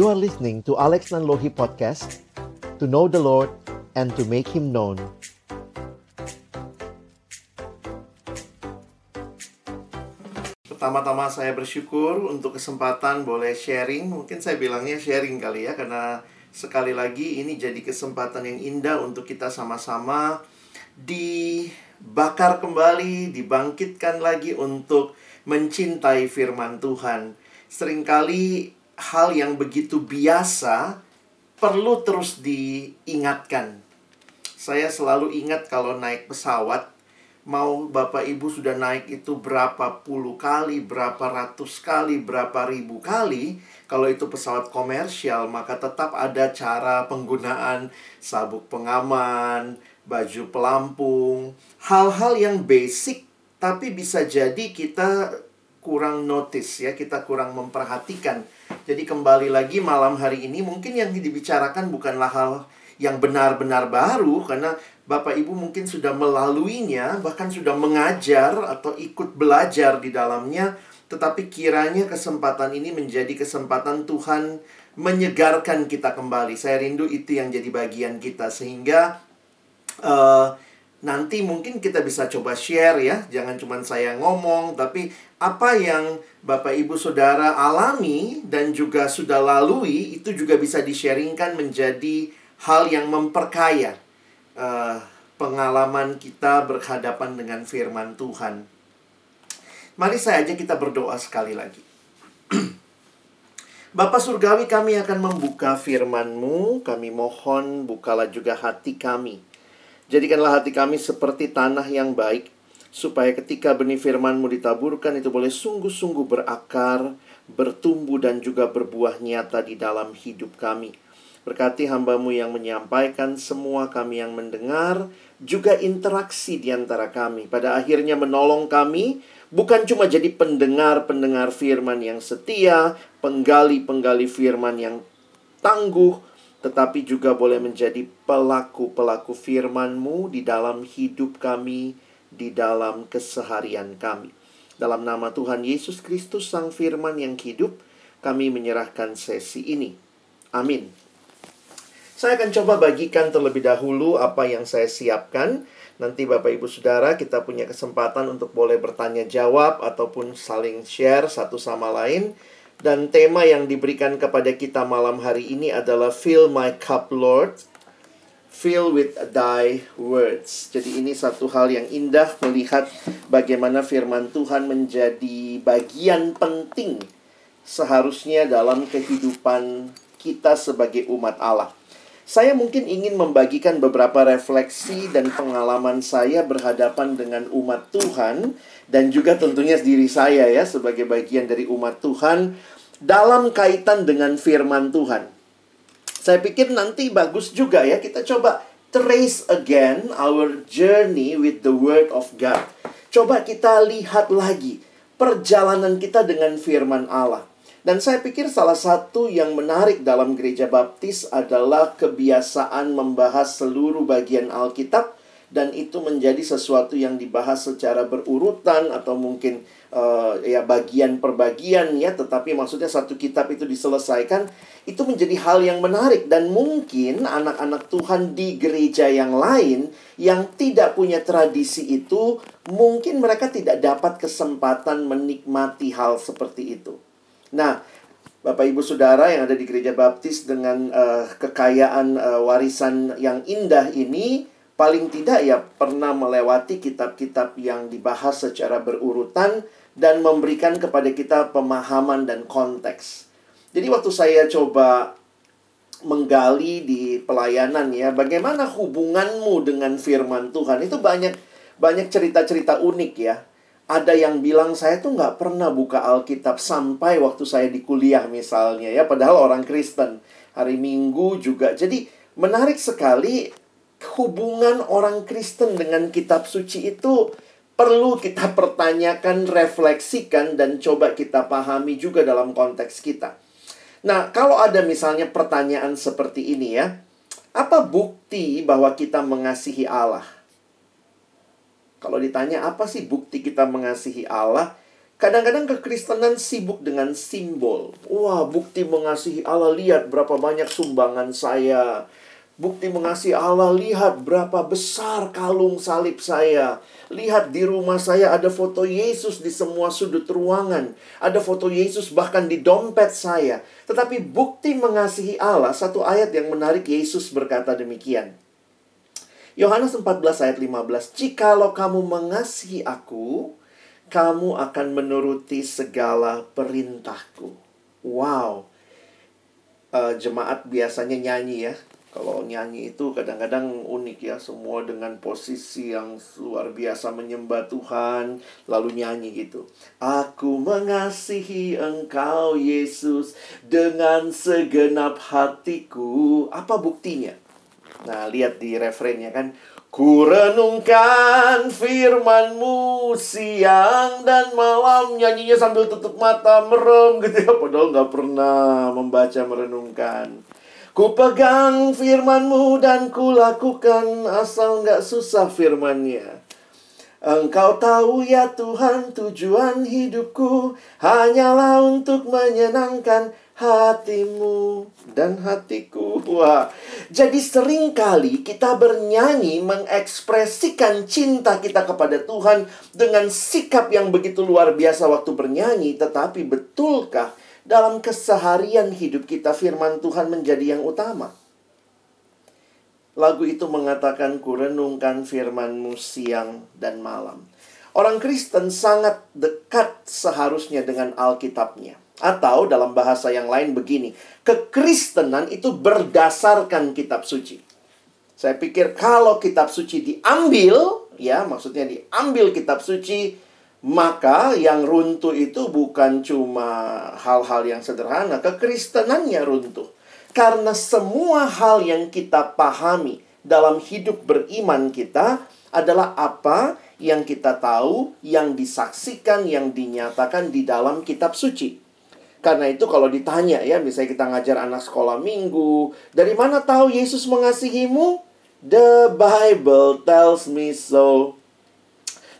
You are listening to Alex Nanlohi Podcast To know the Lord and to make Him known. Pertama-tama saya bersyukur untuk kesempatan boleh sharing. Mungkin saya bilangnya sharing kali ya Karena sekali lagi ini jadi kesempatan yang indah untuk kita sama-sama Dibakar kembali, dibangkitkan lagi untuk mencintai firman Tuhan. Seringkali hal yang begitu biasa perlu terus diingatkan. Saya selalu ingat kalau naik pesawat, mau Bapak Ibu sudah naik itu berapa puluh kali, berapa ratus kali, berapa ribu kali, kalau itu pesawat komersial, maka tetap ada cara penggunaan sabuk pengaman, baju pelampung, hal-hal yang basic, tapi bisa jadi kita kurang notice ya, kita kurang memperhatikan jadi kembali lagi malam hari ini mungkin yang dibicarakan bukanlah hal yang benar-benar baru karena Bapak Ibu mungkin sudah melaluinya, bahkan sudah mengajar atau ikut belajar di dalamnya, tetapi kiranya kesempatan ini menjadi kesempatan Tuhan menyegarkan kita kembali. Saya rindu itu yang jadi bagian kita sehingga uh, nanti mungkin kita bisa coba share ya. Jangan cuma saya ngomong, tapi apa yang Bapak Ibu Saudara alami dan juga sudah lalui itu juga bisa di-sharingkan menjadi hal yang memperkaya uh, pengalaman kita berhadapan dengan firman Tuhan. Mari saya aja kita berdoa sekali lagi. Bapak Surgawi kami akan membuka firman-Mu, kami mohon bukalah juga hati kami Jadikanlah hati kami seperti tanah yang baik, supaya ketika benih firman-Mu ditaburkan itu boleh sungguh-sungguh berakar, bertumbuh dan juga berbuah nyata di dalam hidup kami. Berkati hambamu yang menyampaikan, semua kami yang mendengar, juga interaksi di antara kami. Pada akhirnya menolong kami, bukan cuma jadi pendengar-pendengar firman yang setia, penggali-penggali firman yang tangguh, tetapi juga boleh menjadi pelaku-pelaku firman-Mu di dalam hidup kami, di dalam keseharian kami. Dalam nama Tuhan Yesus Kristus Sang Firman yang hidup, kami menyerahkan sesi ini. Amin. Saya akan coba bagikan terlebih dahulu apa yang saya siapkan. Nanti Bapak Ibu Saudara kita punya kesempatan untuk boleh bertanya jawab ataupun saling share satu sama lain. Dan tema yang diberikan kepada kita malam hari ini adalah Fill my cup, Lord. Fill with thy words. Jadi ini satu hal yang indah melihat bagaimana firman Tuhan menjadi bagian penting seharusnya dalam kehidupan kita sebagai umat Allah. Saya mungkin ingin membagikan beberapa refleksi dan pengalaman saya berhadapan dengan umat Tuhan dan juga tentunya diri saya ya sebagai bagian dari umat Tuhan dalam kaitan dengan firman Tuhan. Saya pikir nanti bagus juga ya kita coba trace again our journey with the word of God. Coba kita lihat lagi perjalanan kita dengan firman Allah. Dan saya pikir salah satu yang menarik dalam gereja baptis adalah kebiasaan membahas seluruh bagian Alkitab dan itu menjadi sesuatu yang dibahas secara berurutan atau mungkin uh, ya bagian per bagian ya tetapi maksudnya satu kitab itu diselesaikan itu menjadi hal yang menarik dan mungkin anak-anak Tuhan di gereja yang lain yang tidak punya tradisi itu mungkin mereka tidak dapat kesempatan menikmati hal seperti itu. Nah, Bapak Ibu Saudara yang ada di gereja baptis dengan uh, kekayaan uh, warisan yang indah ini paling tidak ya pernah melewati kitab-kitab yang dibahas secara berurutan dan memberikan kepada kita pemahaman dan konteks. Jadi waktu saya coba menggali di pelayanan ya, bagaimana hubunganmu dengan firman Tuhan itu banyak banyak cerita-cerita unik ya. Ada yang bilang saya tuh nggak pernah buka Alkitab sampai waktu saya di kuliah misalnya ya, padahal orang Kristen. Hari Minggu juga. Jadi menarik sekali hubungan orang Kristen dengan kitab suci itu perlu kita pertanyakan, refleksikan, dan coba kita pahami juga dalam konteks kita. Nah, kalau ada misalnya pertanyaan seperti ini ya, apa bukti bahwa kita mengasihi Allah? Kalau ditanya apa sih bukti kita mengasihi Allah? Kadang-kadang kekristenan sibuk dengan simbol. Wah, bukti mengasihi Allah, lihat berapa banyak sumbangan saya. Bukti mengasihi Allah, lihat berapa besar kalung salib saya. Lihat di rumah saya ada foto Yesus di semua sudut ruangan. Ada foto Yesus bahkan di dompet saya. Tetapi bukti mengasihi Allah, satu ayat yang menarik Yesus berkata demikian. Yohanes 14 ayat 15, Jikalau kamu mengasihi aku, kamu akan menuruti segala perintahku. Wow. Uh, jemaat biasanya nyanyi ya. Kalau nyanyi itu kadang-kadang unik ya, semua dengan posisi yang luar biasa menyembah Tuhan, lalu nyanyi gitu. Aku mengasihi Engkau Yesus dengan segenap hatiku. Apa buktinya? Nah, lihat di referennya kan, Ku renungkan firmanmu siang dan malam Nyanyinya sambil tutup mata merem gitu ya Padahal nggak pernah membaca merenungkan Ku pegang firmanmu dan ku lakukan Asal nggak susah firmannya Engkau tahu ya Tuhan tujuan hidupku Hanyalah untuk menyenangkan hatimu dan hatiku. Wah, jadi sering kali kita bernyanyi mengekspresikan cinta kita kepada Tuhan dengan sikap yang begitu luar biasa waktu bernyanyi, tetapi betulkah dalam keseharian hidup kita firman Tuhan menjadi yang utama? Lagu itu mengatakan ku renungkan firmanmu siang dan malam. Orang Kristen sangat dekat seharusnya dengan Alkitabnya. Atau dalam bahasa yang lain begini, kekristenan itu berdasarkan kitab suci. Saya pikir kalau kitab suci diambil, ya maksudnya diambil kitab suci, maka yang runtuh itu bukan cuma hal-hal yang sederhana, kekristenannya runtuh. Karena semua hal yang kita pahami dalam hidup beriman kita adalah apa yang kita tahu, yang disaksikan, yang dinyatakan di dalam kitab suci. Karena itu kalau ditanya ya, misalnya kita ngajar anak sekolah minggu, dari mana tahu Yesus mengasihimu? The Bible tells me so.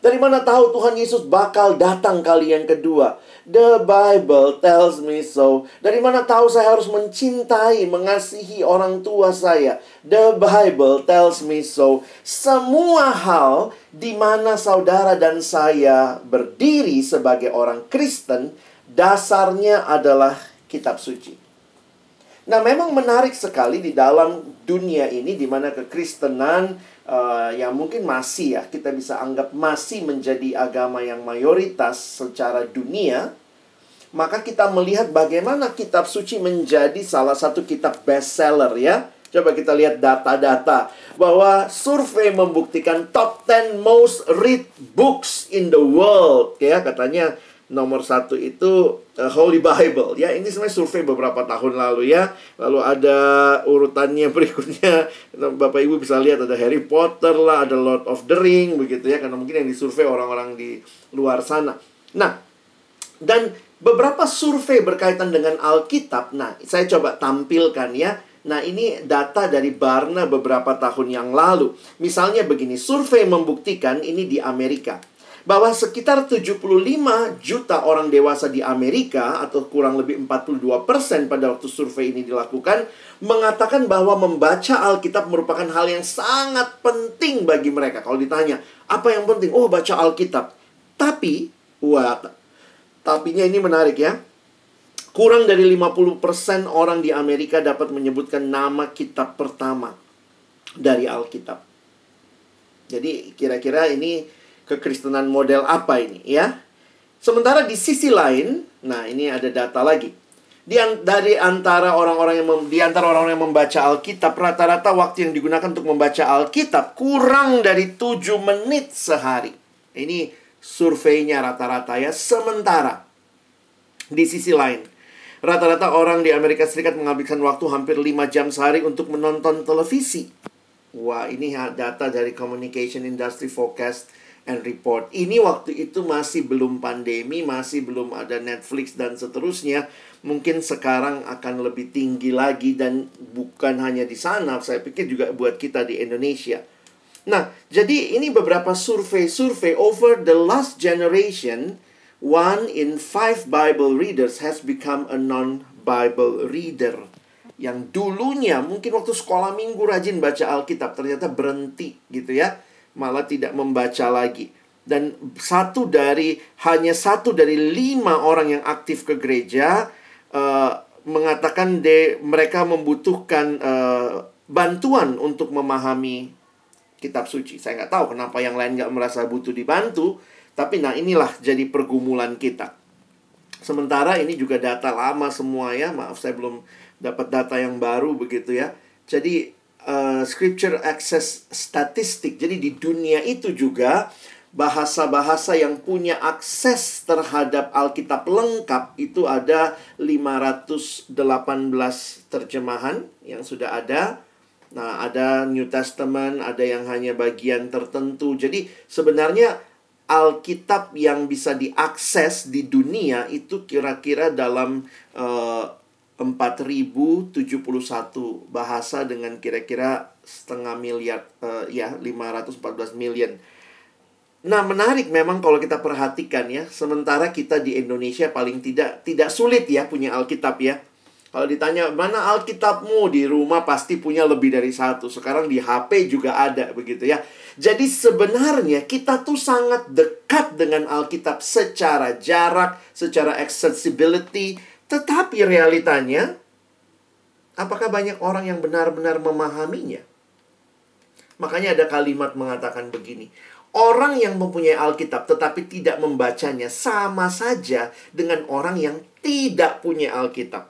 Dari mana tahu Tuhan Yesus bakal datang kali yang kedua? The Bible tells me so. Dari mana tahu saya harus mencintai, mengasihi orang tua saya? The Bible tells me so. Semua hal di mana saudara dan saya berdiri sebagai orang Kristen dasarnya adalah kitab suci. Nah, memang menarik sekali di dalam dunia ini di mana kekristenan uh, yang mungkin masih ya kita bisa anggap masih menjadi agama yang mayoritas secara dunia, maka kita melihat bagaimana kitab suci menjadi salah satu kitab bestseller ya. Coba kita lihat data-data bahwa survei membuktikan top 10 most read books in the world ya katanya nomor satu itu uh, Holy Bible. Ya ini sebenarnya survei beberapa tahun lalu ya. Lalu ada urutannya berikutnya. Bapak ibu bisa lihat ada Harry Potter lah ada Lord of the Ring begitu ya karena mungkin yang disurvei orang-orang di luar sana. Nah dan beberapa survei berkaitan dengan Alkitab nah saya coba tampilkan ya. Nah, ini data dari Barna beberapa tahun yang lalu. Misalnya begini, survei membuktikan ini di Amerika bahwa sekitar 75 juta orang dewasa di Amerika atau kurang lebih 42% pada waktu survei ini dilakukan mengatakan bahwa membaca Alkitab merupakan hal yang sangat penting bagi mereka. Kalau ditanya, apa yang penting? Oh, baca Alkitab. Tapi, wah, tapinya ini menarik ya. Kurang dari 50% orang di Amerika dapat menyebutkan nama kitab pertama dari Alkitab. Jadi kira-kira ini kekristenan model apa ini ya. Sementara di sisi lain, nah ini ada data lagi. Di, dari antara orang-orang yang di antara orang-orang yang membaca Alkitab, rata-rata waktu yang digunakan untuk membaca Alkitab kurang dari 7 menit sehari. Ini surveinya rata-rata ya. Sementara di sisi lain, rata-rata orang di Amerika Serikat menghabiskan waktu hampir 5 jam sehari untuk menonton televisi. Wah, ini data dari Communication Industry Forecast and report. Ini waktu itu masih belum pandemi, masih belum ada Netflix dan seterusnya. Mungkin sekarang akan lebih tinggi lagi dan bukan hanya di sana, saya pikir juga buat kita di Indonesia. Nah, jadi ini beberapa survei-survei over the last generation one in five Bible readers has become a non-Bible reader. Yang dulunya mungkin waktu sekolah minggu rajin baca Alkitab, ternyata berhenti gitu ya. Malah tidak membaca lagi. Dan satu dari, hanya satu dari lima orang yang aktif ke gereja, uh, mengatakan de, mereka membutuhkan uh, bantuan untuk memahami kitab suci. Saya nggak tahu kenapa yang lain nggak merasa butuh dibantu, tapi nah inilah jadi pergumulan kita. Sementara ini juga data lama semua ya, maaf saya belum dapat data yang baru begitu ya. Jadi uh, scripture access statistik. Jadi di dunia itu juga bahasa-bahasa yang punya akses terhadap Alkitab lengkap itu ada 518 terjemahan yang sudah ada Nah, ada New Testament, ada yang hanya bagian tertentu. Jadi, sebenarnya Alkitab yang bisa diakses di dunia itu kira-kira dalam uh, 4071 bahasa dengan kira-kira setengah miliar uh, ya 514 million. Nah, menarik memang kalau kita perhatikan ya, sementara kita di Indonesia paling tidak tidak sulit ya punya Alkitab ya. Kalau ditanya mana Alkitabmu di rumah pasti punya lebih dari satu. Sekarang di HP juga ada begitu ya. Jadi sebenarnya kita tuh sangat dekat dengan Alkitab secara jarak, secara accessibility. Tetapi realitanya, apakah banyak orang yang benar-benar memahaminya? Makanya ada kalimat mengatakan begini. Orang yang mempunyai Alkitab tetapi tidak membacanya sama saja dengan orang yang tidak punya Alkitab.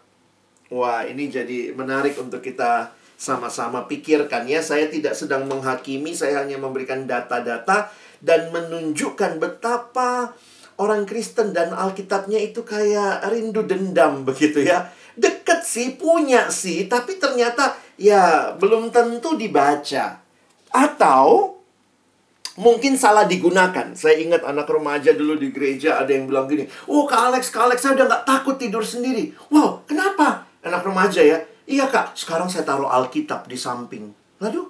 Wah, ini jadi menarik untuk kita sama-sama pikirkan ya. Saya tidak sedang menghakimi, saya hanya memberikan data-data dan menunjukkan betapa orang Kristen dan Alkitabnya itu kayak rindu dendam begitu ya. Deket sih, punya sih, tapi ternyata ya belum tentu dibaca. Atau mungkin salah digunakan. Saya ingat anak remaja dulu di gereja ada yang bilang gini, Oh Kak Alex, Kak Alex saya udah gak takut tidur sendiri. Wow, kenapa? anak remaja ya. Iya kak, sekarang saya taruh Alkitab di samping. Lalu,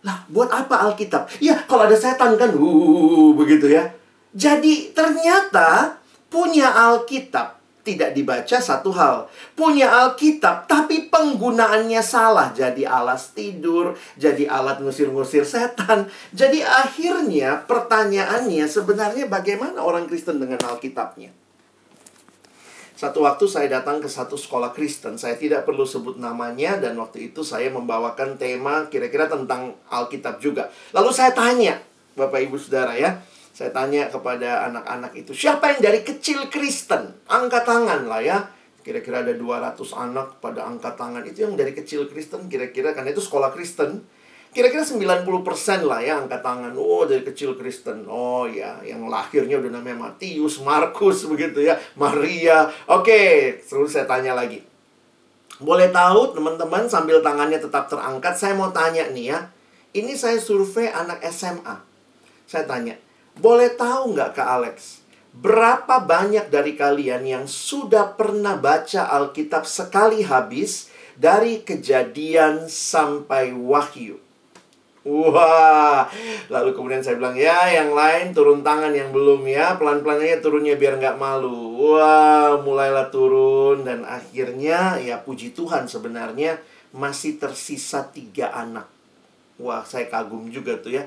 lah buat apa Alkitab? Iya, kalau ada setan kan, uh, begitu ya. Jadi ternyata punya Alkitab tidak dibaca satu hal. Punya Alkitab, tapi penggunaannya salah. Jadi alas tidur, jadi alat ngusir-ngusir setan. Jadi akhirnya pertanyaannya sebenarnya bagaimana orang Kristen dengan Alkitabnya? Satu waktu saya datang ke satu sekolah Kristen, saya tidak perlu sebut namanya dan waktu itu saya membawakan tema kira-kira tentang Alkitab juga. Lalu saya tanya, Bapak Ibu Saudara ya, saya tanya kepada anak-anak itu, siapa yang dari kecil Kristen? Angkat tangan lah ya. Kira-kira ada 200 anak pada angkat tangan. Itu yang dari kecil Kristen kira-kira karena itu sekolah Kristen kira-kira 90% lah ya angkat tangan. Oh, dari kecil Kristen. Oh ya, yang lahirnya udah namanya Matius, Markus begitu ya, Maria. Oke, terus saya tanya lagi. Boleh tahu teman-teman sambil tangannya tetap terangkat, saya mau tanya nih ya. Ini saya survei anak SMA. Saya tanya, boleh tahu nggak ke Alex? Berapa banyak dari kalian yang sudah pernah baca Alkitab sekali habis dari kejadian sampai wahyu? Wah, lalu kemudian saya bilang, ya yang lain turun tangan yang belum ya, pelan-pelan aja turunnya biar nggak malu. Wah, mulailah turun dan akhirnya ya puji Tuhan sebenarnya masih tersisa tiga anak. Wah, saya kagum juga tuh ya,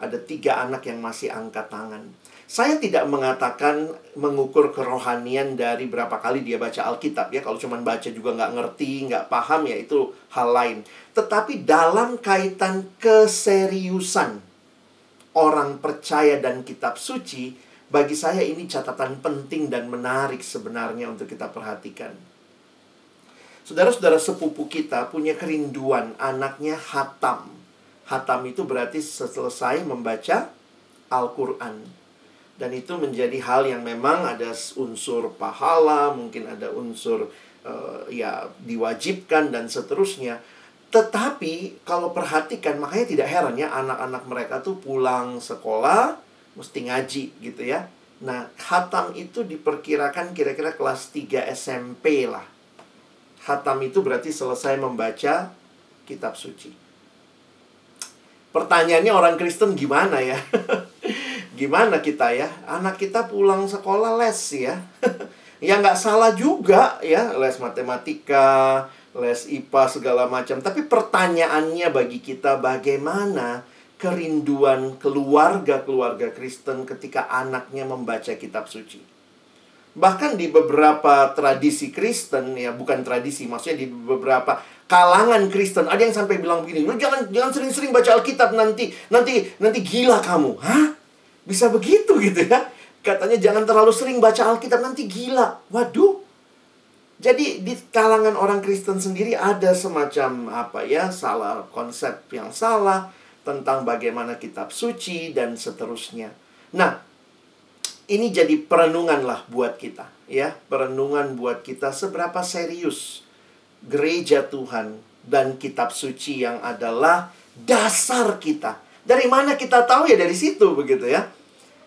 ada tiga anak yang masih angkat tangan. Saya tidak mengatakan mengukur kerohanian dari berapa kali dia baca Alkitab ya. Kalau cuma baca juga nggak ngerti, nggak paham ya itu hal lain. Tetapi dalam kaitan keseriusan orang percaya dan kitab suci, bagi saya ini catatan penting dan menarik sebenarnya untuk kita perhatikan. Saudara-saudara sepupu kita punya kerinduan anaknya hatam. Hatam itu berarti selesai membaca Al-Quran. Dan itu menjadi hal yang memang ada unsur pahala, mungkin ada unsur uh, ya diwajibkan dan seterusnya. Tetapi kalau perhatikan makanya tidak heran ya anak-anak mereka tuh pulang sekolah mesti ngaji gitu ya. Nah, khatam itu diperkirakan kira-kira kelas 3 SMP lah. Khatam itu berarti selesai membaca kitab suci. Pertanyaannya orang Kristen gimana ya? gimana kita ya? Anak kita pulang sekolah les ya. ya nggak salah juga ya, les matematika, les IPA segala macam. Tapi pertanyaannya bagi kita bagaimana kerinduan keluarga-keluarga Kristen ketika anaknya membaca kitab suci. Bahkan di beberapa tradisi Kristen ya, bukan tradisi, maksudnya di beberapa kalangan Kristen ada yang sampai bilang begini, "Lu jangan jangan sering-sering baca Alkitab nanti nanti nanti gila kamu." Hah? Bisa begitu gitu ya? Katanya jangan terlalu sering baca Alkitab nanti gila. Waduh. Jadi di kalangan orang Kristen sendiri ada semacam apa ya, salah konsep yang salah tentang bagaimana kitab suci dan seterusnya. Nah, ini jadi perenungan lah buat kita, ya. Perenungan buat kita seberapa serius gereja Tuhan dan kitab suci yang adalah dasar kita. Dari mana kita tahu ya dari situ begitu ya.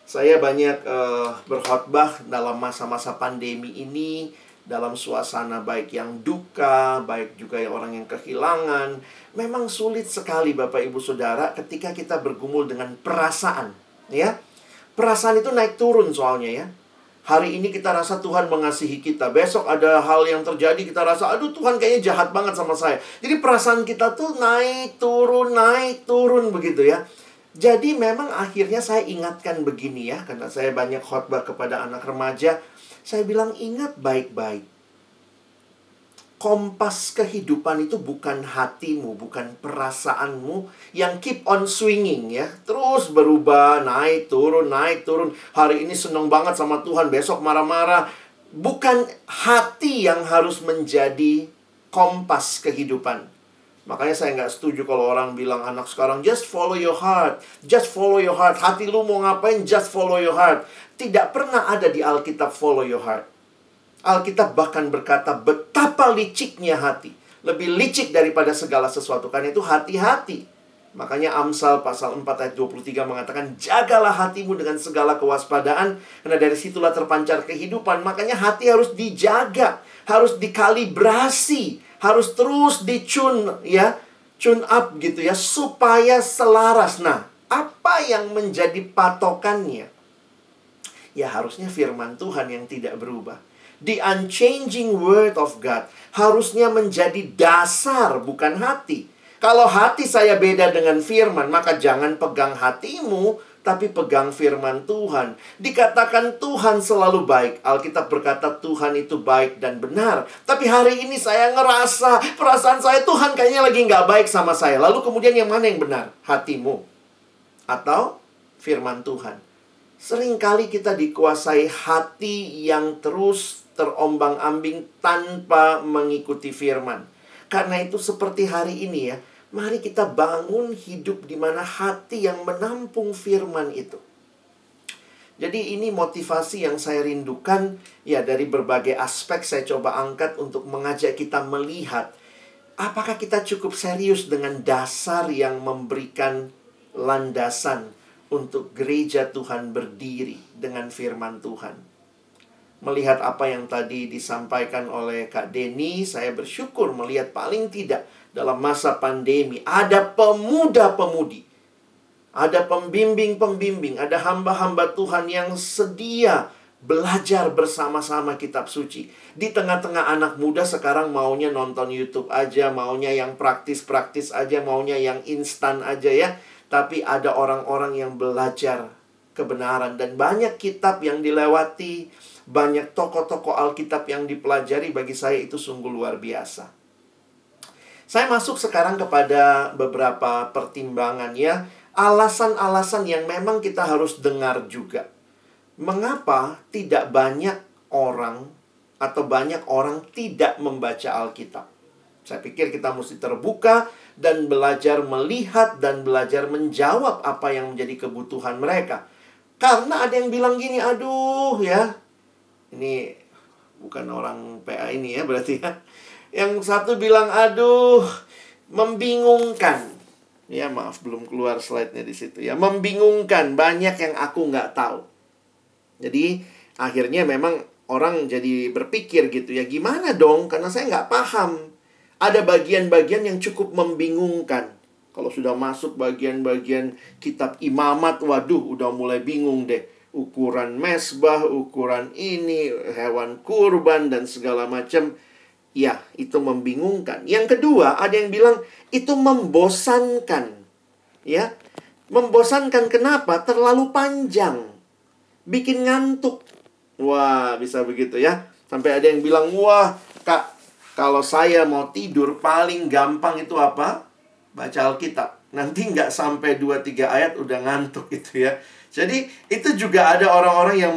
Saya banyak uh, berkhotbah dalam masa-masa pandemi ini dalam suasana baik yang duka, baik juga yang orang yang kehilangan. Memang sulit sekali Bapak Ibu Saudara ketika kita bergumul dengan perasaan, ya. Perasaan itu naik turun soalnya ya. Hari ini kita rasa Tuhan mengasihi kita. Besok ada hal yang terjadi kita rasa aduh Tuhan kayaknya jahat banget sama saya. Jadi perasaan kita tuh naik turun naik turun begitu ya. Jadi memang akhirnya saya ingatkan begini ya karena saya banyak khotbah kepada anak remaja saya bilang ingat baik-baik. Kompas kehidupan itu bukan hatimu, bukan perasaanmu yang keep on swinging ya. Terus berubah, naik turun, naik turun. Hari ini seneng banget sama Tuhan, besok marah-marah. Bukan hati yang harus menjadi kompas kehidupan. Makanya saya nggak setuju kalau orang bilang anak sekarang just follow your heart, just follow your heart. Hati lu mau ngapain, just follow your heart. Tidak pernah ada di Alkitab follow your heart. Alkitab bahkan berkata betapa liciknya hati. Lebih licik daripada segala sesuatu. Karena itu hati-hati. Makanya Amsal pasal 4 ayat 23 mengatakan Jagalah hatimu dengan segala kewaspadaan Karena dari situlah terpancar kehidupan Makanya hati harus dijaga Harus dikalibrasi harus terus dicun ya, tune up gitu ya supaya selaras. Nah, apa yang menjadi patokannya? Ya harusnya firman Tuhan yang tidak berubah. The unchanging word of God harusnya menjadi dasar bukan hati. Kalau hati saya beda dengan firman, maka jangan pegang hatimu tapi pegang firman Tuhan. Dikatakan Tuhan selalu baik. Alkitab berkata Tuhan itu baik dan benar. Tapi hari ini saya ngerasa perasaan saya Tuhan kayaknya lagi nggak baik sama saya. Lalu kemudian yang mana yang benar? Hatimu atau firman Tuhan. Seringkali kita dikuasai hati yang terus terombang-ambing tanpa mengikuti firman. Karena itu seperti hari ini ya, Mari kita bangun hidup di mana hati yang menampung firman itu. Jadi ini motivasi yang saya rindukan ya dari berbagai aspek saya coba angkat untuk mengajak kita melihat apakah kita cukup serius dengan dasar yang memberikan landasan untuk gereja Tuhan berdiri dengan firman Tuhan. Melihat apa yang tadi disampaikan oleh Kak Denny, saya bersyukur melihat paling tidak dalam masa pandemi. Ada pemuda-pemudi. Ada pembimbing-pembimbing. Ada hamba-hamba Tuhan yang sedia belajar bersama-sama kitab suci. Di tengah-tengah anak muda sekarang maunya nonton YouTube aja, maunya yang praktis-praktis aja, maunya yang instan aja ya. Tapi ada orang-orang yang belajar kebenaran dan banyak kitab yang dilewati, banyak tokoh-tokoh Alkitab yang dipelajari bagi saya itu sungguh luar biasa. Saya masuk sekarang kepada beberapa pertimbangan ya, alasan-alasan yang memang kita harus dengar juga. Mengapa tidak banyak orang atau banyak orang tidak membaca Alkitab? Saya pikir kita mesti terbuka dan belajar melihat dan belajar menjawab apa yang menjadi kebutuhan mereka. Karena ada yang bilang gini, aduh ya, ini bukan orang PA ini ya berarti ya. Yang satu bilang, aduh, membingungkan. Ya maaf, belum keluar slide-nya di situ ya. Membingungkan, banyak yang aku nggak tahu. Jadi, akhirnya memang orang jadi berpikir gitu ya, gimana dong? Karena saya nggak paham. Ada bagian-bagian yang cukup membingungkan. Kalau sudah masuk bagian-bagian kitab imamat, waduh udah mulai bingung deh. Ukuran mesbah, ukuran ini, hewan kurban dan segala macam. Ya, itu membingungkan. Yang kedua, ada yang bilang itu membosankan. Ya, membosankan kenapa? Terlalu panjang. Bikin ngantuk. Wah, bisa begitu ya. Sampai ada yang bilang, "Wah, Kak, kalau saya mau tidur paling gampang itu apa? baca Alkitab. Nanti nggak sampai 2-3 ayat udah ngantuk gitu ya. Jadi itu juga ada orang-orang yang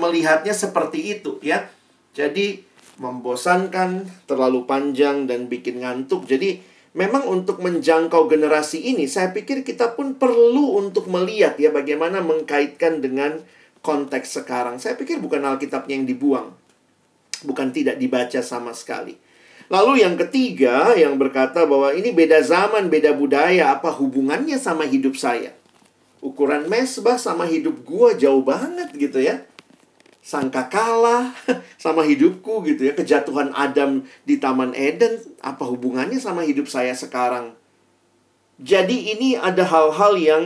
melihatnya seperti itu ya. Jadi membosankan, terlalu panjang dan bikin ngantuk. Jadi memang untuk menjangkau generasi ini saya pikir kita pun perlu untuk melihat ya bagaimana mengkaitkan dengan konteks sekarang. Saya pikir bukan Alkitabnya yang dibuang. Bukan tidak dibaca sama sekali. Lalu yang ketiga yang berkata bahwa ini beda zaman, beda budaya, apa hubungannya sama hidup saya? Ukuran mesbah sama hidup gua jauh banget gitu ya. Sangka kalah sama hidupku gitu ya. Kejatuhan Adam di Taman Eden, apa hubungannya sama hidup saya sekarang? Jadi ini ada hal-hal yang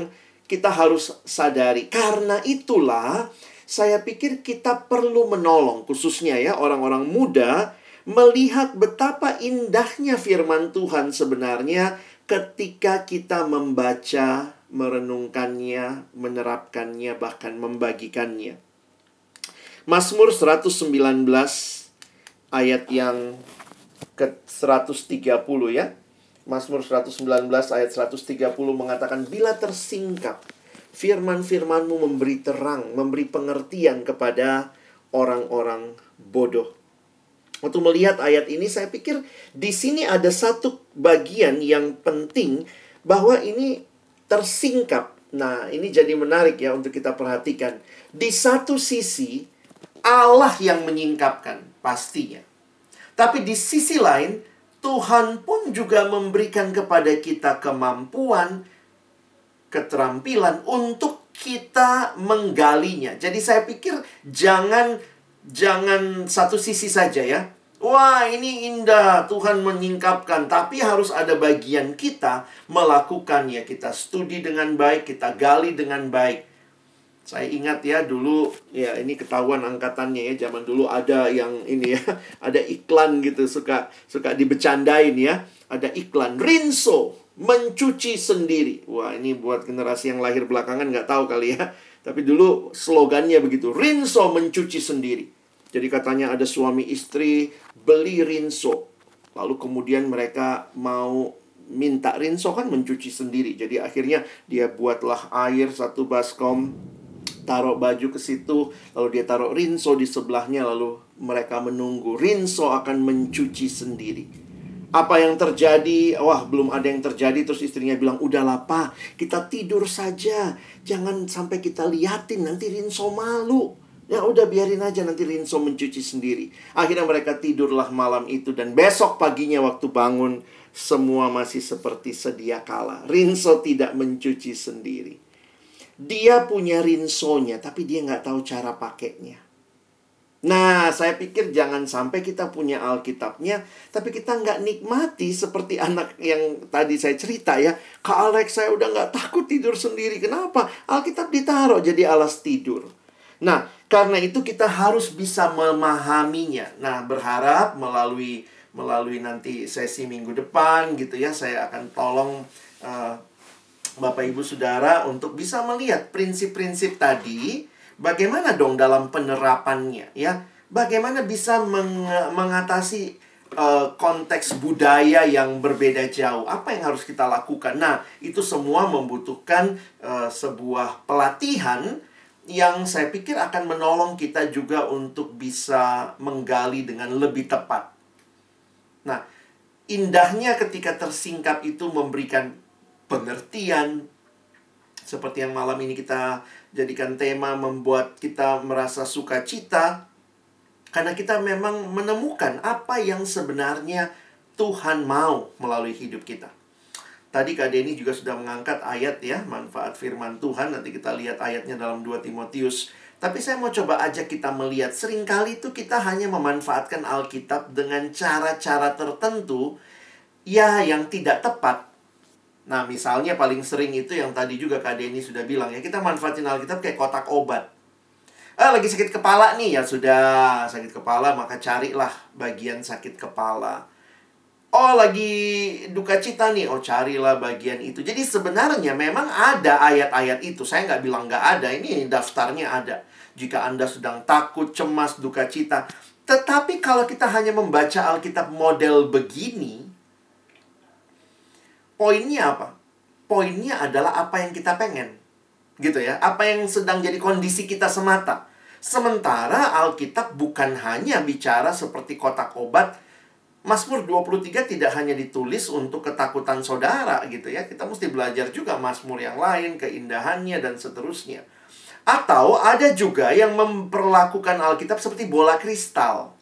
kita harus sadari. Karena itulah saya pikir kita perlu menolong khususnya ya orang-orang muda melihat betapa indahnya firman Tuhan sebenarnya ketika kita membaca, merenungkannya, menerapkannya, bahkan membagikannya. Mazmur 119 ayat yang ke 130 ya. Mazmur 119 ayat 130 mengatakan bila tersingkap firman-firmanmu memberi terang, memberi pengertian kepada orang-orang bodoh. Waktu melihat ayat ini saya pikir di sini ada satu bagian yang penting bahwa ini tersingkap. Nah, ini jadi menarik ya untuk kita perhatikan. Di satu sisi Allah yang menyingkapkan pastinya. Tapi di sisi lain Tuhan pun juga memberikan kepada kita kemampuan, keterampilan untuk kita menggalinya. Jadi saya pikir jangan jangan satu sisi saja ya. Wah, ini indah, Tuhan menyingkapkan, tapi harus ada bagian kita melakukannya. Kita studi dengan baik, kita gali dengan baik. Saya ingat ya dulu ya ini ketahuan angkatannya ya. Zaman dulu ada yang ini ya ada iklan gitu suka suka dibecandain ya. Ada iklan Rinso mencuci sendiri. Wah ini buat generasi yang lahir belakangan nggak tahu kali ya. Tapi dulu slogannya begitu Rinso mencuci sendiri jadi katanya ada suami istri beli rinso. Lalu kemudian mereka mau minta rinso kan mencuci sendiri. Jadi akhirnya dia buatlah air satu baskom, taruh baju ke situ, lalu dia taruh rinso di sebelahnya, lalu mereka menunggu. Rinso akan mencuci sendiri. Apa yang terjadi? Wah, belum ada yang terjadi. Terus istrinya bilang, udahlah pak, kita tidur saja. Jangan sampai kita liatin, nanti Rinso malu. Ya udah biarin aja nanti Rinso mencuci sendiri. Akhirnya mereka tidurlah malam itu dan besok paginya waktu bangun semua masih seperti sedia kala. Rinso tidak mencuci sendiri. Dia punya rinsonya tapi dia nggak tahu cara pakainya. Nah, saya pikir jangan sampai kita punya Alkitabnya, tapi kita nggak nikmati seperti anak yang tadi saya cerita ya. Kak Alex, saya udah nggak takut tidur sendiri. Kenapa? Alkitab ditaruh jadi alas tidur. Nah, karena itu kita harus bisa memahaminya. Nah, berharap melalui melalui nanti sesi minggu depan gitu ya, saya akan tolong uh, Bapak Ibu Saudara untuk bisa melihat prinsip-prinsip tadi bagaimana dong dalam penerapannya ya. Bagaimana bisa meng mengatasi uh, konteks budaya yang berbeda jauh. Apa yang harus kita lakukan? Nah, itu semua membutuhkan uh, sebuah pelatihan yang saya pikir akan menolong kita juga untuk bisa menggali dengan lebih tepat. Nah, indahnya ketika tersingkap itu memberikan pengertian seperti yang malam ini kita jadikan tema membuat kita merasa sukacita karena kita memang menemukan apa yang sebenarnya Tuhan mau melalui hidup kita. Tadi Kak Denny juga sudah mengangkat ayat ya, manfaat firman Tuhan. Nanti kita lihat ayatnya dalam 2 Timotius. Tapi saya mau coba ajak kita melihat, sering kali itu kita hanya memanfaatkan Alkitab dengan cara-cara tertentu, ya yang tidak tepat. Nah, misalnya paling sering itu yang tadi juga Kak Denny sudah bilang ya, kita manfaatin Alkitab kayak kotak obat. Ah, lagi sakit kepala nih, ya sudah sakit kepala maka carilah bagian sakit kepala. Oh, lagi duka cita nih, oh carilah bagian itu. Jadi sebenarnya memang ada ayat-ayat itu. Saya nggak bilang nggak ada, ini daftarnya ada. Jika Anda sedang takut, cemas, duka cita. Tetapi kalau kita hanya membaca Alkitab model begini, poinnya apa? Poinnya adalah apa yang kita pengen. Gitu ya. Apa yang sedang jadi kondisi kita semata. Sementara Alkitab bukan hanya bicara seperti kotak obat. Mazmur 23 tidak hanya ditulis untuk ketakutan saudara gitu ya. Kita mesti belajar juga Mazmur yang lain, keindahannya dan seterusnya. Atau ada juga yang memperlakukan Alkitab seperti bola kristal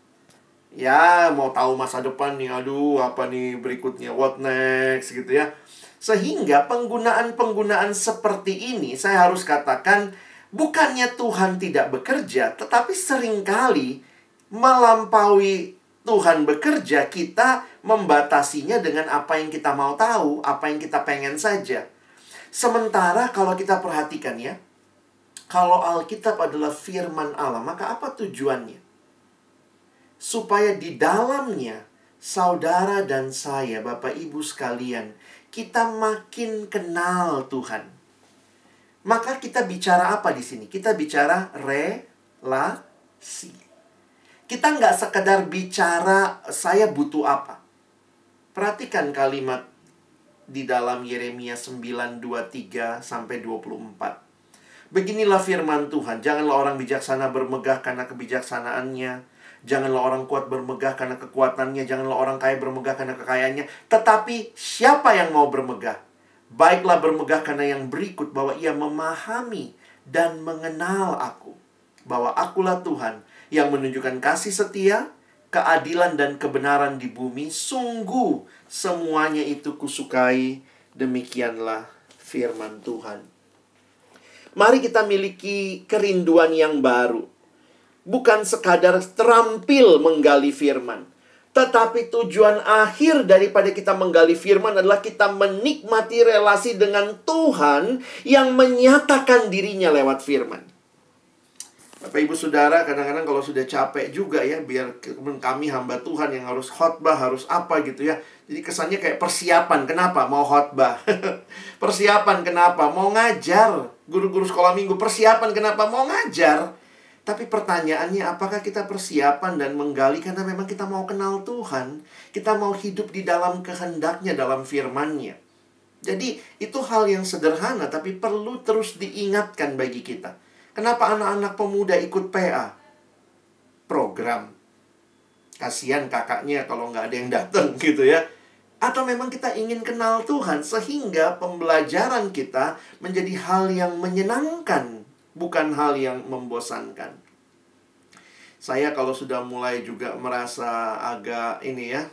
ya mau tahu masa depan nih aduh apa nih berikutnya what next gitu ya sehingga penggunaan-penggunaan seperti ini saya harus katakan bukannya Tuhan tidak bekerja tetapi sering kali melampaui Tuhan bekerja kita membatasinya dengan apa yang kita mau tahu apa yang kita pengen saja sementara kalau kita perhatikan ya kalau Alkitab adalah firman Allah maka apa tujuannya supaya di dalamnya saudara dan saya, Bapak Ibu sekalian, kita makin kenal Tuhan. Maka kita bicara apa di sini? Kita bicara relasi. Kita nggak sekedar bicara saya butuh apa. Perhatikan kalimat di dalam Yeremia 9:23 sampai 24. Beginilah firman Tuhan, janganlah orang bijaksana bermegah karena kebijaksanaannya, Janganlah orang kuat bermegah karena kekuatannya, janganlah orang kaya bermegah karena kekayaannya. Tetapi siapa yang mau bermegah? Baiklah bermegah karena yang berikut bahwa ia memahami dan mengenal aku. Bahwa akulah Tuhan yang menunjukkan kasih setia, keadilan dan kebenaran di bumi. Sungguh semuanya itu kusukai. Demikianlah firman Tuhan. Mari kita miliki kerinduan yang baru bukan sekadar terampil menggali firman. Tetapi tujuan akhir daripada kita menggali firman adalah kita menikmati relasi dengan Tuhan yang menyatakan dirinya lewat firman. Bapak Ibu Saudara, kadang-kadang kalau sudah capek juga ya, biar kami hamba Tuhan yang harus khotbah, harus apa gitu ya. Jadi kesannya kayak persiapan. Kenapa? Mau khotbah. persiapan kenapa? Mau ngajar. Guru-guru sekolah minggu. Persiapan kenapa? Mau ngajar. Tapi pertanyaannya apakah kita persiapan dan menggali karena memang kita mau kenal Tuhan. Kita mau hidup di dalam kehendaknya, dalam firmannya. Jadi itu hal yang sederhana tapi perlu terus diingatkan bagi kita. Kenapa anak-anak pemuda ikut PA? Program. Kasihan kakaknya kalau nggak ada yang datang gitu ya. Atau memang kita ingin kenal Tuhan sehingga pembelajaran kita menjadi hal yang menyenangkan bukan hal yang membosankan. Saya kalau sudah mulai juga merasa agak ini ya,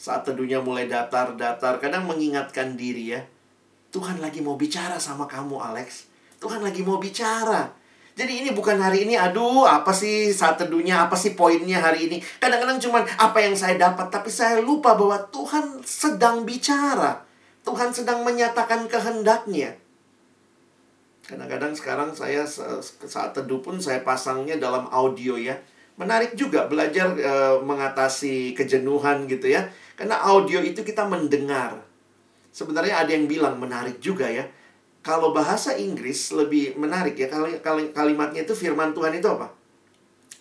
saat teduhnya mulai datar-datar, kadang mengingatkan diri ya, Tuhan lagi mau bicara sama kamu Alex. Tuhan lagi mau bicara. Jadi ini bukan hari ini, aduh apa sih saat teduhnya, apa sih poinnya hari ini. Kadang-kadang cuman apa yang saya dapat, tapi saya lupa bahwa Tuhan sedang bicara. Tuhan sedang menyatakan kehendaknya. Kadang-kadang sekarang saya saat teduh pun saya pasangnya dalam audio ya. Menarik juga belajar e, mengatasi kejenuhan gitu ya. Karena audio itu kita mendengar. Sebenarnya ada yang bilang menarik juga ya. Kalau bahasa Inggris lebih menarik ya. Kal kal kalimatnya itu firman Tuhan itu apa?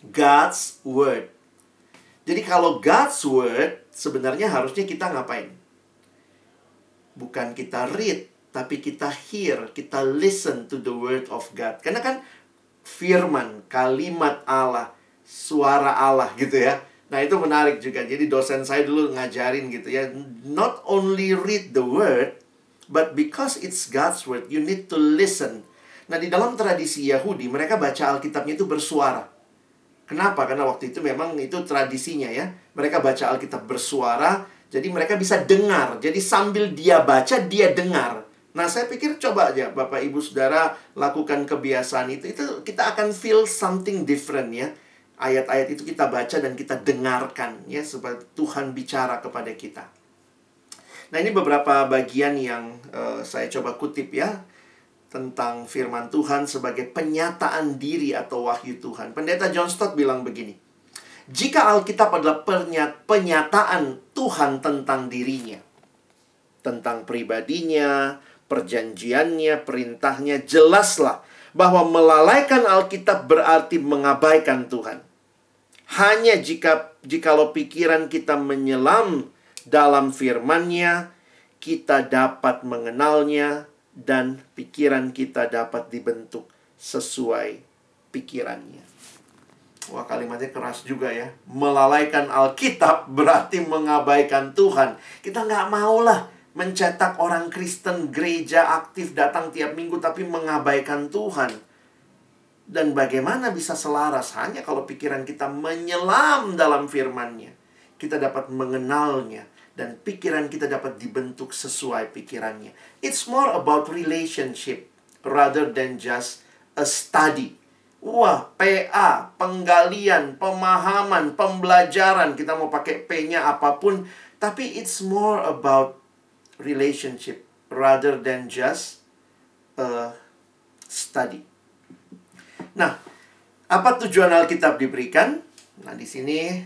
God's word. Jadi kalau God's word sebenarnya harusnya kita ngapain? Bukan kita read, tapi kita hear, kita listen to the word of God. Karena kan firman, kalimat Allah, suara Allah gitu ya. Nah, itu menarik juga. Jadi dosen saya dulu ngajarin gitu ya, not only read the word, but because it's God's word, you need to listen. Nah, di dalam tradisi Yahudi, mereka baca Alkitabnya itu bersuara. Kenapa? Karena waktu itu memang itu tradisinya ya. Mereka baca Alkitab bersuara, jadi mereka bisa dengar. Jadi sambil dia baca, dia dengar. Nah, saya pikir coba aja Bapak Ibu Saudara lakukan kebiasaan itu. Itu kita akan feel something different ya. Ayat-ayat itu kita baca dan kita dengarkan ya supaya Tuhan bicara kepada kita. Nah, ini beberapa bagian yang uh, saya coba kutip ya tentang firman Tuhan sebagai penyataan diri atau wahyu Tuhan. Pendeta John Stott bilang begini. Jika Alkitab adalah penyataan Tuhan tentang dirinya, tentang pribadinya, perjanjiannya, perintahnya, jelaslah bahwa melalaikan Alkitab berarti mengabaikan Tuhan. Hanya jika jikalau pikiran kita menyelam dalam firman-Nya, kita dapat mengenalnya dan pikiran kita dapat dibentuk sesuai pikirannya. Wah kalimatnya keras juga ya. Melalaikan Alkitab berarti mengabaikan Tuhan. Kita nggak maulah mencetak orang Kristen gereja aktif datang tiap minggu tapi mengabaikan Tuhan. Dan bagaimana bisa selaras hanya kalau pikiran kita menyelam dalam firman-Nya. Kita dapat mengenalnya dan pikiran kita dapat dibentuk sesuai pikirannya. It's more about relationship rather than just a study. Wah, PA, penggalian, pemahaman, pembelajaran, kita mau pakai P-nya apa pun, tapi it's more about relationship rather than just a study. Nah, apa tujuan Alkitab diberikan? Nah, di sini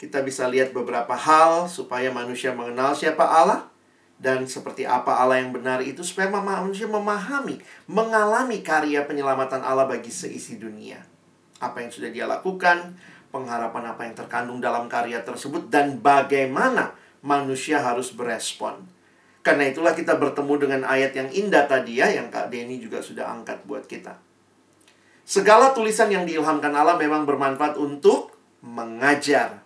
kita bisa lihat beberapa hal supaya manusia mengenal siapa Allah dan seperti apa Allah yang benar itu supaya manusia memahami, mengalami karya penyelamatan Allah bagi seisi dunia. Apa yang sudah dia lakukan, pengharapan apa yang terkandung dalam karya tersebut dan bagaimana manusia harus berespon. Karena itulah kita bertemu dengan ayat yang indah tadi ya yang Kak Denny juga sudah angkat buat kita. Segala tulisan yang diilhamkan Allah memang bermanfaat untuk mengajar,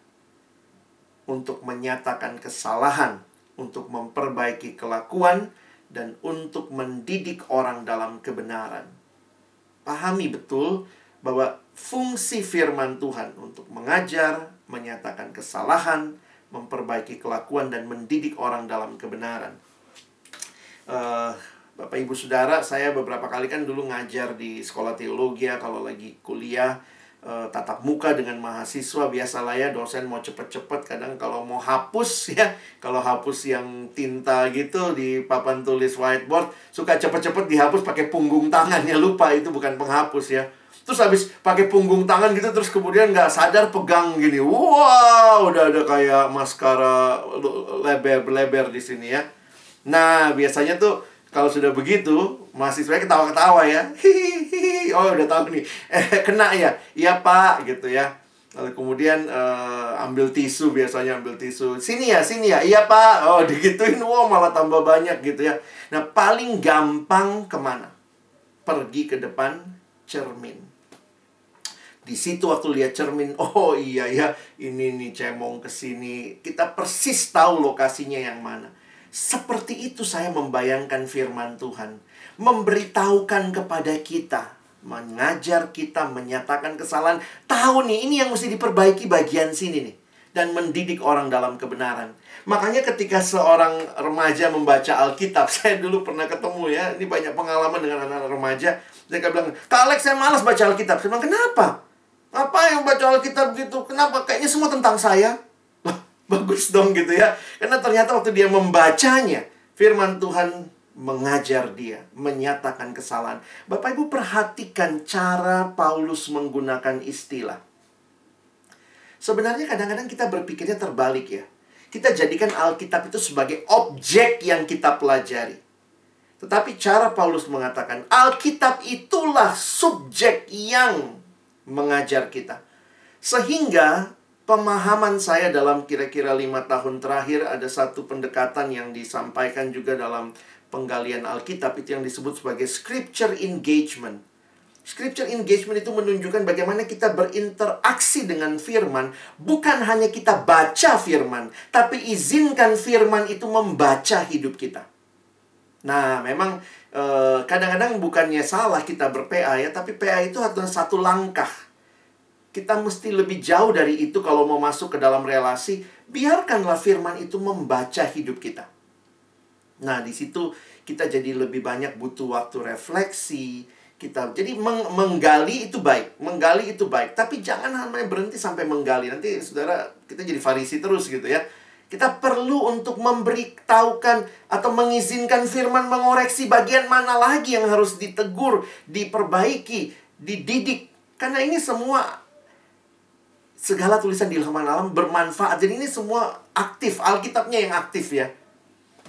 untuk menyatakan kesalahan, untuk memperbaiki kelakuan, dan untuk mendidik orang dalam kebenaran. Pahami betul bahwa fungsi firman Tuhan untuk mengajar, menyatakan kesalahan, memperbaiki kelakuan, dan mendidik orang dalam kebenaran. Uh, Bapak Ibu Saudara, saya beberapa kali kan dulu ngajar di sekolah teologi ya, kalau lagi kuliah uh, tatap muka dengan mahasiswa biasalah ya dosen mau cepet-cepet kadang kalau mau hapus ya kalau hapus yang tinta gitu di papan tulis whiteboard suka cepet-cepet dihapus pakai punggung tangannya lupa itu bukan penghapus ya. Terus habis pakai punggung tangan gitu terus kemudian nggak sadar pegang gini wow udah ada kayak maskara lebar-lebar di sini ya. Nah biasanya tuh kalau sudah begitu, mahasiswanya ketawa-ketawa ya. Hihihi. Oh, udah tahu nih. Eh, kena ya? Iya, Pak, gitu ya. Lalu kemudian uh, ambil tisu biasanya ambil tisu. Sini ya, sini ya. Iya, Pak. Oh, digituin. Wow, malah tambah banyak gitu ya. Nah, paling gampang ke mana? Pergi ke depan cermin. Di situ waktu lihat cermin, oh iya ya, ini nih cemong ke sini. Kita persis tahu lokasinya yang mana seperti itu saya membayangkan firman Tuhan. Memberitahukan kepada kita. Mengajar kita, menyatakan kesalahan. Tahu nih, ini yang mesti diperbaiki bagian sini nih. Dan mendidik orang dalam kebenaran. Makanya ketika seorang remaja membaca Alkitab, saya dulu pernah ketemu ya, ini banyak pengalaman dengan anak-anak remaja. Mereka bilang, Kak Alex saya malas baca Alkitab. Saya bilang, kenapa? Apa yang baca Alkitab gitu? Kenapa? Kayaknya semua tentang saya. Bagus dong gitu ya. Karena ternyata waktu dia membacanya, firman Tuhan mengajar dia, menyatakan kesalahan. Bapak Ibu perhatikan cara Paulus menggunakan istilah. Sebenarnya kadang-kadang kita berpikirnya terbalik ya. Kita jadikan Alkitab itu sebagai objek yang kita pelajari. Tetapi cara Paulus mengatakan Alkitab itulah subjek yang mengajar kita. Sehingga pemahaman saya dalam kira-kira lima tahun terakhir ada satu pendekatan yang disampaikan juga dalam penggalian Alkitab itu yang disebut sebagai scripture engagement. Scripture engagement itu menunjukkan bagaimana kita berinteraksi dengan firman, bukan hanya kita baca firman, tapi izinkan firman itu membaca hidup kita. Nah, memang eh, kadang-kadang bukannya salah kita ber-PA ya, tapi PA itu adalah satu langkah kita mesti lebih jauh dari itu kalau mau masuk ke dalam relasi. Biarkanlah firman itu membaca hidup kita. Nah, di situ kita jadi lebih banyak butuh waktu refleksi. Kita jadi meng menggali itu baik, menggali itu baik, tapi jangan hanya berhenti sampai menggali. Nanti saudara kita jadi farisi terus gitu ya. Kita perlu untuk memberitahukan atau mengizinkan firman mengoreksi bagian mana lagi yang harus ditegur, diperbaiki, dididik. Karena ini semua segala tulisan di halaman alam bermanfaat. Jadi ini semua aktif, Alkitabnya yang aktif ya.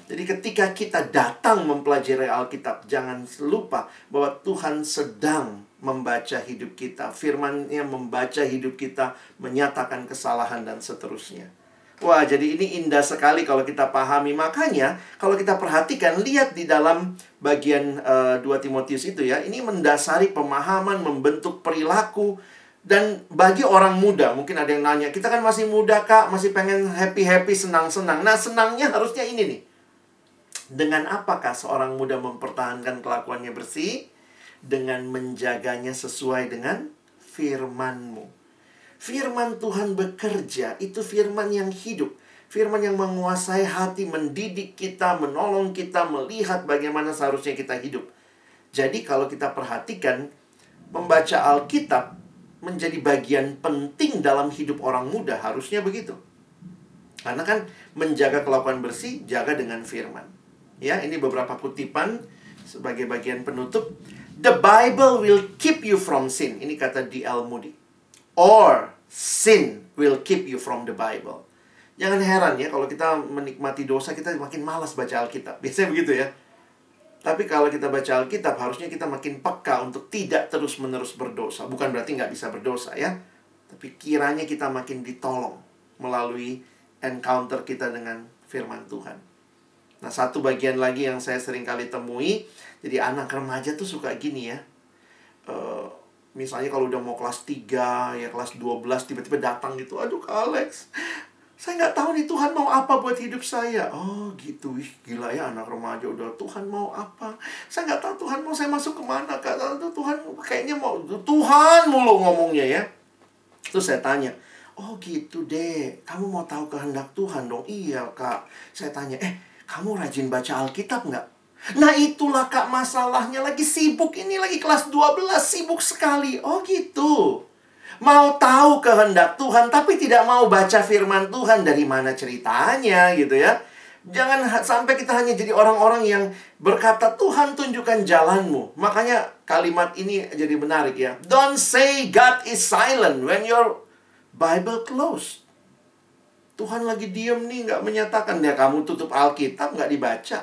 Jadi ketika kita datang mempelajari Alkitab, jangan lupa bahwa Tuhan sedang membaca hidup kita. Firman-Nya membaca hidup kita, menyatakan kesalahan dan seterusnya. Wah, jadi ini indah sekali kalau kita pahami. Makanya, kalau kita perhatikan, lihat di dalam bagian uh, eh, 2 Timotius itu ya, ini mendasari pemahaman, membentuk perilaku, dan bagi orang muda, mungkin ada yang nanya, kita kan masih muda kak, masih pengen happy-happy, senang-senang. Nah, senangnya harusnya ini nih. Dengan apakah seorang muda mempertahankan kelakuannya bersih? Dengan menjaganya sesuai dengan firmanmu. Firman Tuhan bekerja, itu firman yang hidup. Firman yang menguasai hati, mendidik kita, menolong kita, melihat bagaimana seharusnya kita hidup. Jadi kalau kita perhatikan, membaca Alkitab menjadi bagian penting dalam hidup orang muda, harusnya begitu. Karena kan menjaga kelakuan bersih, jaga dengan firman. Ya, ini beberapa kutipan sebagai bagian penutup. The Bible will keep you from sin. Ini kata D.L. Moody. Or sin will keep you from the Bible. Jangan heran ya kalau kita menikmati dosa kita makin malas baca Alkitab. Biasanya begitu ya. Tapi kalau kita baca Alkitab harusnya kita makin peka untuk tidak terus-menerus berdosa. Bukan berarti nggak bisa berdosa ya. Tapi kiranya kita makin ditolong melalui encounter kita dengan firman Tuhan. Nah, satu bagian lagi yang saya sering kali temui, jadi anak remaja tuh suka gini ya. Uh, misalnya kalau udah mau kelas 3, ya kelas 12, tiba-tiba datang gitu. Aduh, Alex, saya nggak tahu nih Tuhan mau apa buat hidup saya. Oh gitu, Ih, gila ya anak remaja udah Tuhan mau apa. Saya nggak tahu Tuhan mau saya masuk ke mana. Kak, Tuhan kayaknya mau, Tuhan mulu ngomongnya ya. Terus saya tanya, oh gitu deh, kamu mau tahu kehendak Tuhan dong? Iya kak. Saya tanya, eh kamu rajin baca Alkitab nggak? Nah itulah kak masalahnya lagi sibuk ini lagi kelas 12 sibuk sekali. Oh gitu. Mau tahu kehendak Tuhan tapi tidak mau baca firman Tuhan dari mana ceritanya gitu ya. Jangan sampai kita hanya jadi orang-orang yang berkata Tuhan tunjukkan jalanmu. Makanya kalimat ini jadi menarik ya. Don't say God is silent when your Bible closed. Tuhan lagi diem nih, nggak menyatakan. Ya kamu tutup Alkitab, nggak dibaca.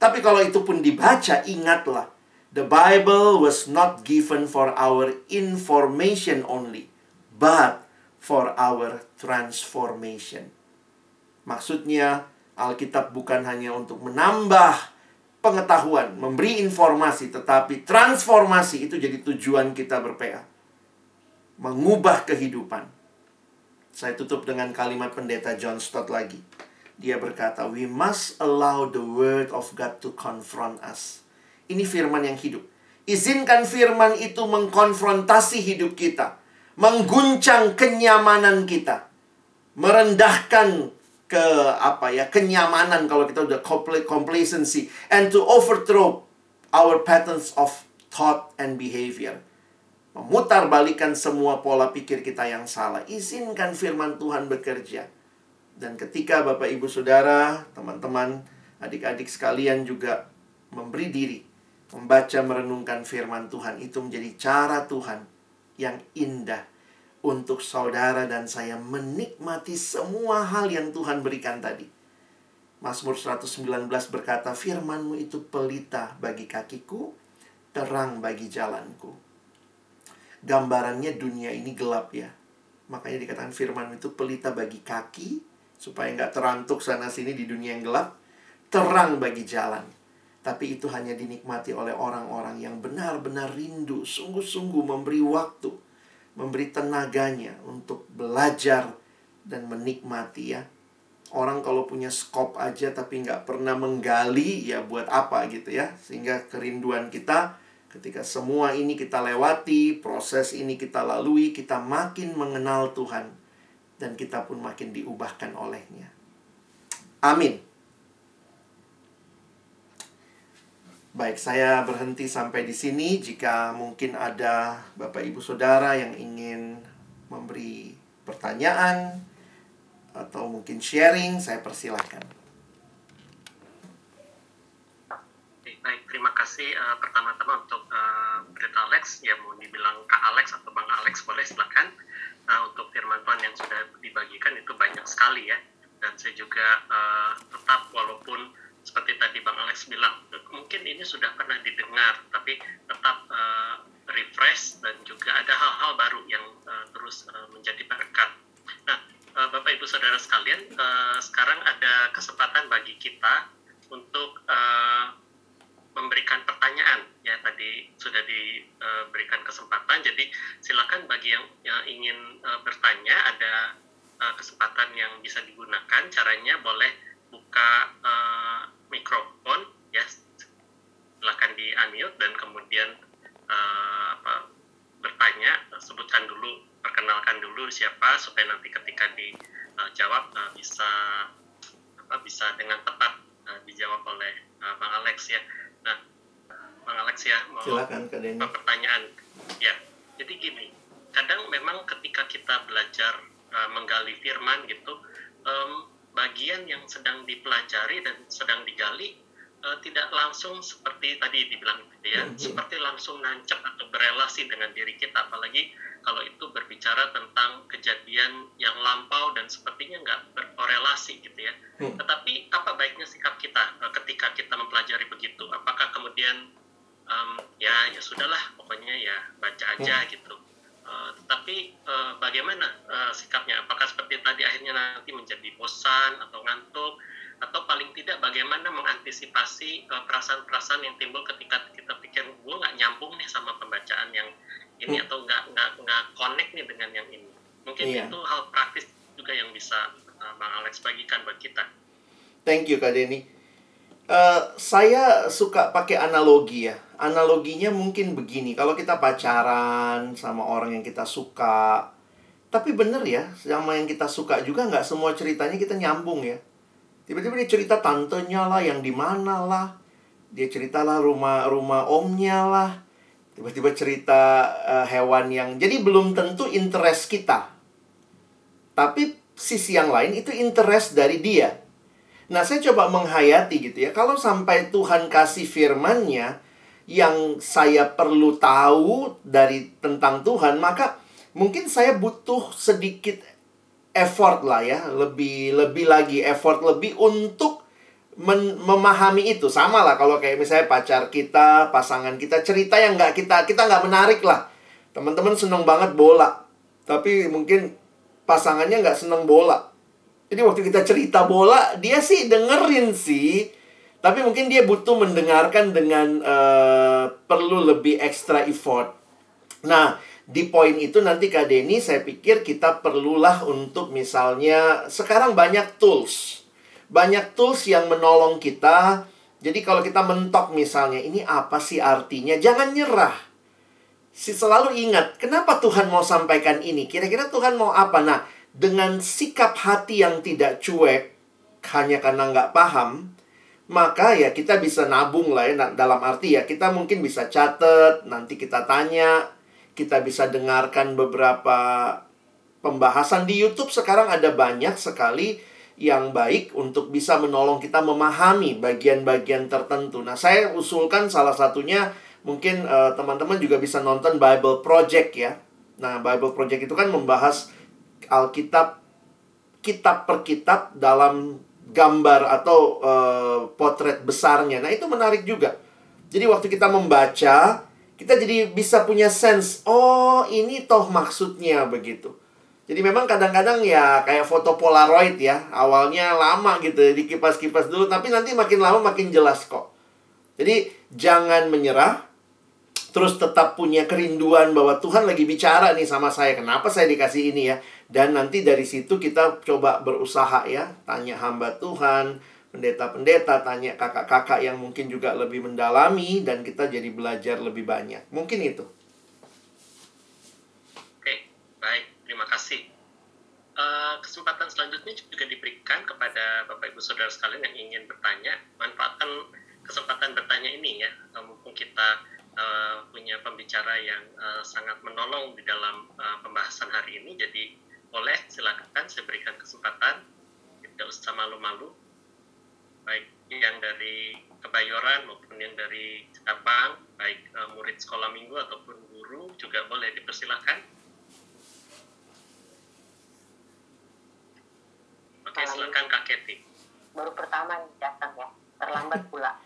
Tapi kalau itu pun dibaca, ingatlah. The Bible was not given for our information only, but for our transformation. Maksudnya, Alkitab bukan hanya untuk menambah pengetahuan, memberi informasi, tetapi transformasi itu jadi tujuan kita berPA. Mengubah kehidupan. Saya tutup dengan kalimat pendeta John Stott lagi. Dia berkata, "We must allow the word of God to confront us." Ini firman yang hidup. Izinkan firman itu mengkonfrontasi hidup kita, mengguncang kenyamanan kita, merendahkan ke apa ya kenyamanan kalau kita udah complacency and to overthrow our patterns of thought and behavior memutarbalikan semua pola pikir kita yang salah. Izinkan firman Tuhan bekerja. Dan ketika Bapak Ibu Saudara, teman-teman, adik-adik sekalian juga memberi diri membaca merenungkan firman Tuhan itu menjadi cara Tuhan yang indah untuk saudara dan saya menikmati semua hal yang Tuhan berikan tadi. Mazmur 119 berkata, "Firmanmu itu pelita bagi kakiku, terang bagi jalanku." Gambarannya dunia ini gelap ya. Makanya dikatakan firman itu pelita bagi kaki, supaya nggak terantuk sana-sini di dunia yang gelap. Terang bagi jalan. Tapi itu hanya dinikmati oleh orang-orang yang benar-benar rindu, sungguh-sungguh memberi waktu, memberi tenaganya untuk belajar dan menikmati ya. Orang kalau punya skop aja tapi nggak pernah menggali, ya buat apa gitu ya. Sehingga kerinduan kita Ketika semua ini kita lewati, proses ini kita lalui, kita makin mengenal Tuhan dan kita pun makin diubahkan olehnya. Amin. Baik, saya berhenti sampai di sini. Jika mungkin ada Bapak Ibu Saudara yang ingin memberi pertanyaan atau mungkin sharing, saya persilahkan. Baik, terima kasih uh, pertama-tama untuk uh, Brita Alex, ya mau dibilang Kak Alex atau Bang Alex boleh silakan. Uh, untuk firman Tuhan yang sudah dibagikan itu banyak sekali ya. Dan saya juga uh, tetap walaupun seperti tadi Bang Alex bilang, mungkin ini sudah pernah didengar, tapi tetap uh, refresh dan juga ada hal-hal baru yang uh, terus uh, menjadi berkat. Nah, uh, Bapak Ibu Saudara sekalian, uh, sekarang ada kesempatan bagi kita untuk uh, memberikan pertanyaan ya tadi sudah diberikan kesempatan jadi silakan bagi yang, yang ingin uh, bertanya ada uh, kesempatan yang bisa digunakan caranya boleh buka uh, mikrofon ya silakan di unmute dan kemudian uh, apa, bertanya sebutkan dulu perkenalkan dulu siapa supaya nanti ketika dijawab uh, bisa apa, bisa dengan tepat uh, dijawab oleh uh, Bang Alex ya Nah, Bang Alex ya, mau Silakan, Kak Denny. pertanyaan. Ya, jadi gini, kadang memang ketika kita belajar uh, menggali firman gitu, um, bagian yang sedang dipelajari dan sedang digali uh, tidak langsung seperti tadi dibilang gitu ya, hmm. seperti langsung nancep atau berelasi dengan diri kita, apalagi kalau itu berbicara tentang kejadian yang lampau dan sepertinya nggak berkorelasi gitu ya. Hmm. Tetapi apa baiknya sikap kita uh, ketika kita mempelajari begitu? Apakah kemudian um, ya ya sudahlah pokoknya ya baca aja hmm. gitu. Uh, tetapi uh, bagaimana uh, sikapnya? Apakah seperti tadi akhirnya nanti menjadi bosan atau ngantuk? Atau paling tidak bagaimana mengantisipasi perasaan-perasaan yang timbul ketika kita pikir gue nggak nyambung nih sama pembacaan yang ini hmm. atau nggak nggak nggak connect nih dengan yang ini mungkin iya. itu hal praktis juga yang bisa uh, bang Alex bagikan buat kita thank you kak Denny uh, saya suka pakai analogi ya. Analoginya mungkin begini. Kalau kita pacaran sama orang yang kita suka tapi bener ya sama yang kita suka juga nggak semua ceritanya kita nyambung ya. Tiba-tiba dia cerita tantenya lah yang di mana lah. Dia ceritalah rumah rumah omnya lah. Tiba-tiba cerita uh, hewan yang jadi belum tentu interest kita. Tapi sisi yang lain itu interest dari dia. Nah, saya coba menghayati gitu ya. Kalau sampai Tuhan kasih firman-Nya yang saya perlu tahu dari tentang Tuhan, maka mungkin saya butuh sedikit effort lah ya, lebih lebih lagi effort lebih untuk memahami itu. Sama lah kalau kayak misalnya pacar kita pasangan kita cerita yang nggak kita kita nggak menarik lah. Teman-teman seneng banget bola tapi mungkin pasangannya nggak seneng bola jadi waktu kita cerita bola dia sih dengerin sih tapi mungkin dia butuh mendengarkan dengan uh, perlu lebih extra effort nah di poin itu nanti Kak Denny saya pikir kita perlulah untuk misalnya sekarang banyak tools banyak tools yang menolong kita. Jadi kalau kita mentok misalnya, ini apa sih artinya? Jangan nyerah. Si selalu ingat, kenapa Tuhan mau sampaikan ini? Kira-kira Tuhan mau apa? Nah, dengan sikap hati yang tidak cuek, hanya karena nggak paham, maka ya kita bisa nabung lah ya. Dalam arti ya, kita mungkin bisa catat, nanti kita tanya, kita bisa dengarkan beberapa pembahasan di YouTube sekarang ada banyak sekali yang baik untuk bisa menolong kita memahami bagian-bagian tertentu. Nah, saya usulkan salah satunya mungkin uh, teman-teman juga bisa nonton Bible Project ya. Nah, Bible Project itu kan membahas Alkitab kitab per kitab dalam gambar atau uh, potret besarnya. Nah, itu menarik juga. Jadi waktu kita membaca, kita jadi bisa punya sense, oh ini toh maksudnya begitu. Jadi memang kadang-kadang ya kayak foto polaroid ya. Awalnya lama gitu di kipas-kipas dulu, tapi nanti makin lama makin jelas kok. Jadi jangan menyerah. Terus tetap punya kerinduan bahwa Tuhan lagi bicara nih sama saya. Kenapa saya dikasih ini ya? Dan nanti dari situ kita coba berusaha ya. Tanya hamba Tuhan, pendeta-pendeta, tanya kakak-kakak yang mungkin juga lebih mendalami. Dan kita jadi belajar lebih banyak. Mungkin itu. Oke, baik. Terima kasih. Uh, kesempatan selanjutnya juga diberikan kepada Bapak Ibu Saudara sekalian yang ingin bertanya. Manfaatkan kesempatan bertanya ini ya. Uh, mumpung kita uh, punya pembicara yang sangat menolong di dalam pembahasan hari ini. Jadi boleh silakan saya berikan kesempatan lalu, baik yang dari Kebayoran maupun yang dari cabang, baik uh, murid sekolah minggu ataupun guru juga boleh dipersilakan. Oke, silakan Kak Keti. Baru pertama nih datang ya, terlambat pula.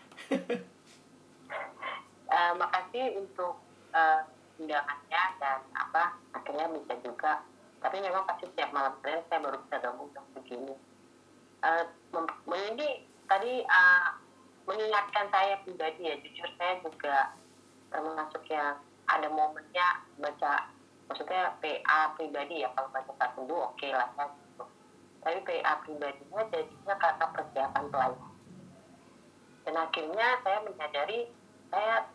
uh, makasih untuk uh, undangannya dan apa akhirnya bisa juga tapi memang pasti setiap malam kalian saya baru bisa gabung jam begini uh, ini tadi uh, mengingatkan saya pribadi ya jujur saya juga termasuk yang ada momennya baca maksudnya PA pribadi ya kalau baca satu dua oke okay lah ya gitu. tapi PA pribadinya jadinya kata persiapan pelayan dan akhirnya saya menyadari saya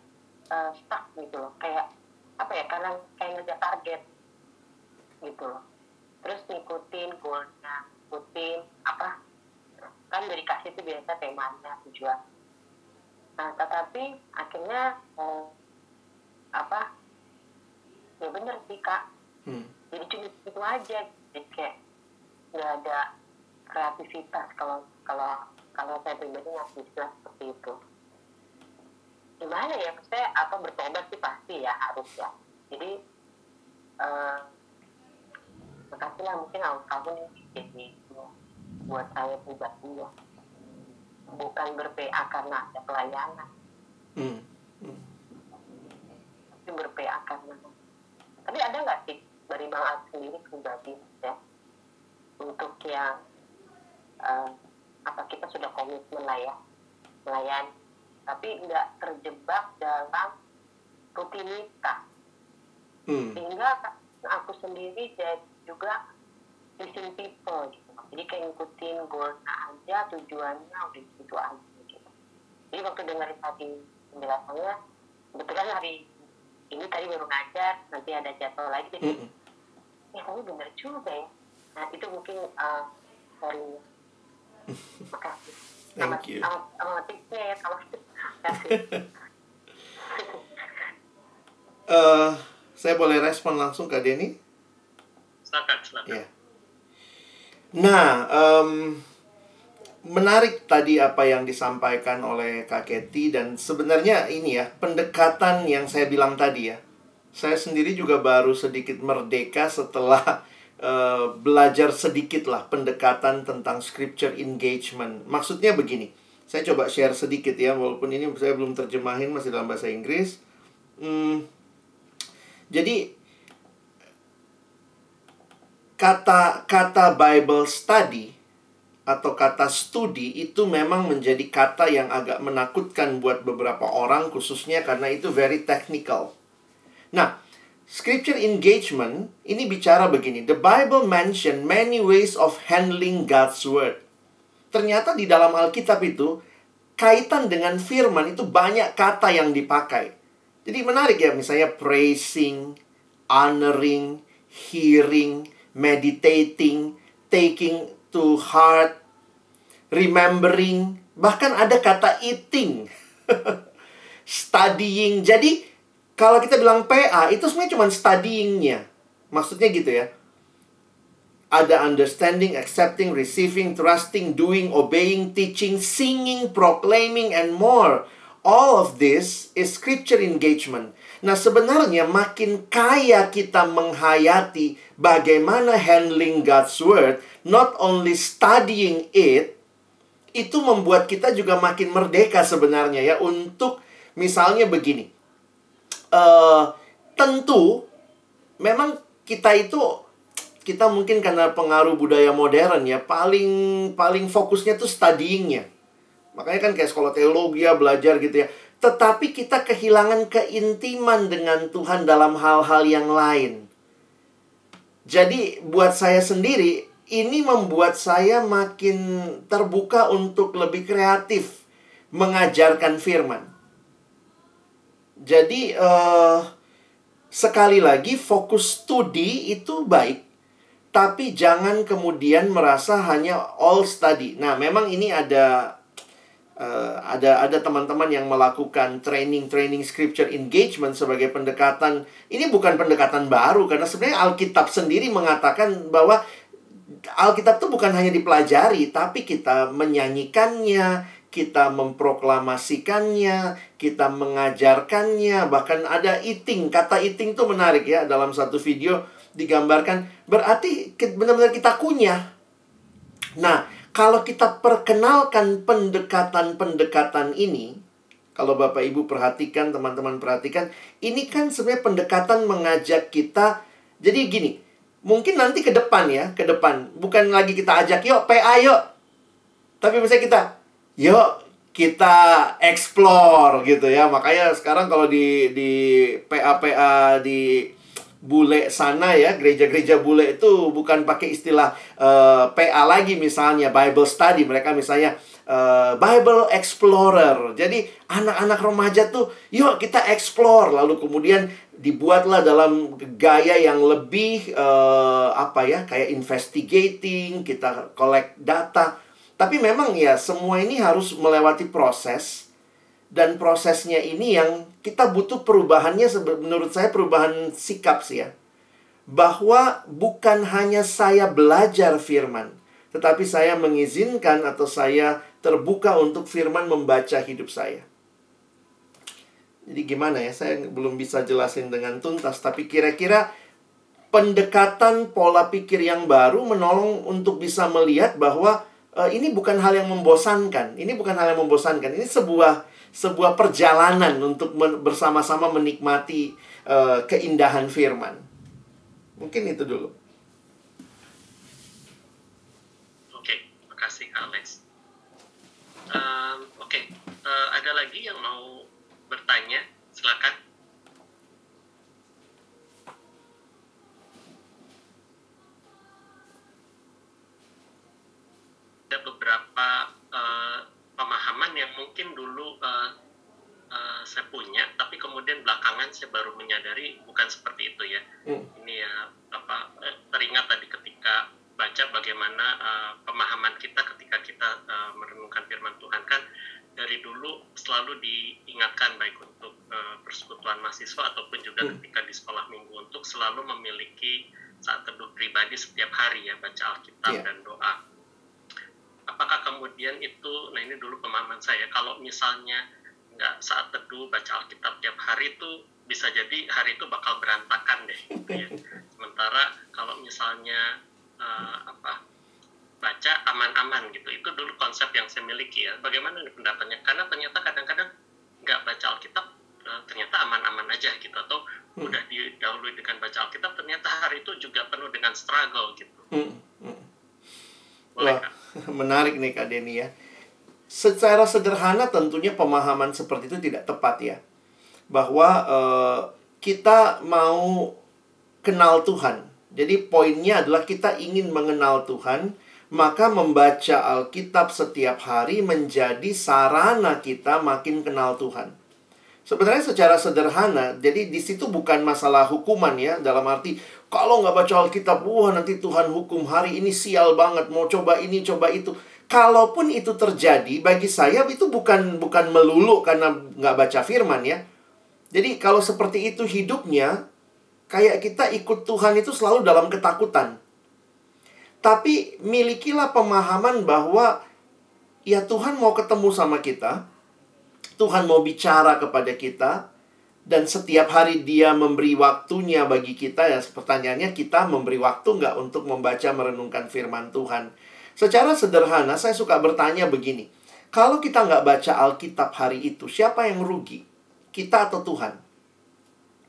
uh, stuck gitu loh. Kayak apa ya karena kayak ngejar target gitu. Loh terus ngikutin goalnya ngikutin apa kan dari kasih itu biasa temanya tujuan. Nah tetapi akhirnya eh, apa ya bener sih kak. Hmm. jadi cuma itu aja jadi kayak nggak ada kreativitas kalau kalau kalau saya pribadi nggak bisa seperti itu. Gimana ya maksudnya apa bertobat sih pasti ya harus ya. Jadi uh, makasih lah mungkin awal tahun ini jadi buat saya pribadi ya bukan ber-PA karena ada pelayanan hmm. Hmm. tapi ber-PA karena tapi ada nggak sih dari bang Al sendiri pribadi ya untuk yang uh, apa kita sudah komitmen lah ya melayani tapi nggak terjebak dalam rutinitas hmm. sehingga aku sendiri jadi juga listen people gitu. Jadi kayak ngikutin goalnya aja tujuannya udah gitu aja gitu. Jadi waktu dengerin tadi penjelasannya kebetulan hari ini tadi baru ngajar nanti ada jadwal lagi. Jadi mm -hmm. ya tapi bener juga ya. Nah itu mungkin uh, sorry. Makasih. Thank you. Sama, sama tipsnya ya kalau uh, saya boleh respon langsung ke Denny? Silakan, silakan. Yeah. Nah, um, menarik tadi apa yang disampaikan oleh Kak Keti dan sebenarnya ini ya, pendekatan yang saya bilang tadi ya. Saya sendiri juga baru sedikit merdeka setelah uh, belajar sedikit lah pendekatan tentang scripture engagement. Maksudnya begini, saya coba share sedikit ya, walaupun ini saya belum terjemahin masih dalam bahasa Inggris. Hmm, jadi kata kata Bible study atau kata studi itu memang menjadi kata yang agak menakutkan buat beberapa orang khususnya karena itu very technical. Nah, scripture engagement ini bicara begini, the Bible mention many ways of handling God's word. Ternyata di dalam Alkitab itu kaitan dengan firman itu banyak kata yang dipakai. Jadi menarik ya misalnya praising, honoring, hearing, meditating, taking to heart, remembering, bahkan ada kata eating, studying. Jadi kalau kita bilang PA itu sebenarnya cuma studyingnya. Maksudnya gitu ya. Ada understanding, accepting, receiving, trusting, doing, obeying, teaching, singing, proclaiming, and more. All of this is scripture engagement. Nah, sebenarnya makin kaya kita menghayati bagaimana handling God's word, not only studying it, itu membuat kita juga makin merdeka sebenarnya ya untuk misalnya begini. Uh, tentu memang kita itu kita mungkin karena pengaruh budaya modern ya paling paling fokusnya tuh studyingnya. Makanya kan kayak sekolah teologi ya belajar gitu ya tetapi kita kehilangan keintiman dengan Tuhan dalam hal-hal yang lain. Jadi, buat saya sendiri, ini membuat saya makin terbuka untuk lebih kreatif mengajarkan firman. Jadi, uh, sekali lagi, fokus studi itu baik, tapi jangan kemudian merasa hanya all study. Nah, memang ini ada uh, ada ada teman-teman yang melakukan training training scripture engagement sebagai pendekatan ini bukan pendekatan baru karena sebenarnya Alkitab sendiri mengatakan bahwa Alkitab tuh bukan hanya dipelajari, tapi kita menyanyikannya, kita memproklamasikannya, kita mengajarkannya, bahkan ada eating. Kata eating tuh menarik ya dalam satu video digambarkan berarti benar-benar kita kunyah. Nah, kalau kita perkenalkan pendekatan-pendekatan ini, kalau Bapak Ibu perhatikan, teman-teman perhatikan, ini kan sebenarnya pendekatan mengajak kita. Jadi gini, mungkin nanti ke depan ya, ke depan. Bukan lagi kita ajak, yuk PA yuk. Tapi misalnya kita, yuk kita explore gitu ya. Makanya sekarang kalau di di PA-PA di bule sana ya, gereja-gereja bule itu bukan pakai istilah uh, eh, PA lagi misalnya Bible study, mereka misalnya uh, Bible Explorer. Jadi anak-anak remaja tuh, yuk kita explore. Lalu kemudian dibuatlah dalam gaya yang lebih uh, apa ya, kayak investigating, kita collect data. Tapi memang ya semua ini harus melewati proses dan prosesnya ini yang kita butuh perubahannya menurut saya perubahan sikap sih ya. Bahwa bukan hanya saya belajar firman, tetapi saya mengizinkan atau saya terbuka untuk firman membaca hidup saya. Jadi gimana ya? Saya belum bisa jelasin dengan tuntas, tapi kira-kira pendekatan pola pikir yang baru menolong untuk bisa melihat bahwa uh, ini bukan hal yang membosankan. Ini bukan hal yang membosankan. Ini sebuah sebuah perjalanan untuk men bersama-sama menikmati uh, keindahan firman. Mungkin itu dulu. Oke, terima kasih Alex. Um, Oke, okay. uh, eh, ada lagi yang mau bertanya? Silakan. Ada beberapa uh, yang mungkin dulu uh, uh, saya punya, tapi kemudian belakangan saya baru menyadari bukan seperti itu ya. Hmm. Ini ya apa eh, teringat tadi ketika baca bagaimana uh, pemahaman kita ketika kita uh, merenungkan firman Tuhan kan dari dulu selalu diingatkan baik untuk uh, persekutuan mahasiswa ataupun juga hmm. ketika di sekolah minggu untuk selalu memiliki saat teduh pribadi setiap hari ya baca Alkitab yeah. dan doa apakah kemudian itu nah ini dulu pemahaman saya kalau misalnya nggak saat teduh baca Alkitab tiap hari itu bisa jadi hari itu bakal berantakan deh gitu ya sementara kalau misalnya uh, apa baca aman-aman gitu itu dulu konsep yang saya miliki ya bagaimana pendapatnya karena ternyata kadang-kadang nggak baca Alkitab uh, ternyata aman-aman aja gitu atau hmm. udah didahului dengan baca Alkitab ternyata hari itu juga penuh dengan struggle gitu hmm. Hmm. Wah, menarik nih Kak Deni ya. Secara sederhana tentunya pemahaman seperti itu tidak tepat ya. Bahwa uh, kita mau kenal Tuhan. Jadi poinnya adalah kita ingin mengenal Tuhan, maka membaca Alkitab setiap hari menjadi sarana kita makin kenal Tuhan. Sebenarnya secara sederhana, jadi di situ bukan masalah hukuman ya, dalam arti kalau nggak baca Alkitab, wah nanti Tuhan hukum hari ini sial banget, mau coba ini, coba itu. Kalaupun itu terjadi, bagi saya itu bukan bukan melulu karena nggak baca firman ya. Jadi kalau seperti itu hidupnya, kayak kita ikut Tuhan itu selalu dalam ketakutan. Tapi milikilah pemahaman bahwa ya Tuhan mau ketemu sama kita, Tuhan mau bicara kepada kita, dan setiap hari dia memberi waktunya bagi kita ya pertanyaannya kita memberi waktu nggak untuk membaca merenungkan firman Tuhan? Secara sederhana saya suka bertanya begini kalau kita nggak baca Alkitab hari itu siapa yang rugi? Kita atau Tuhan?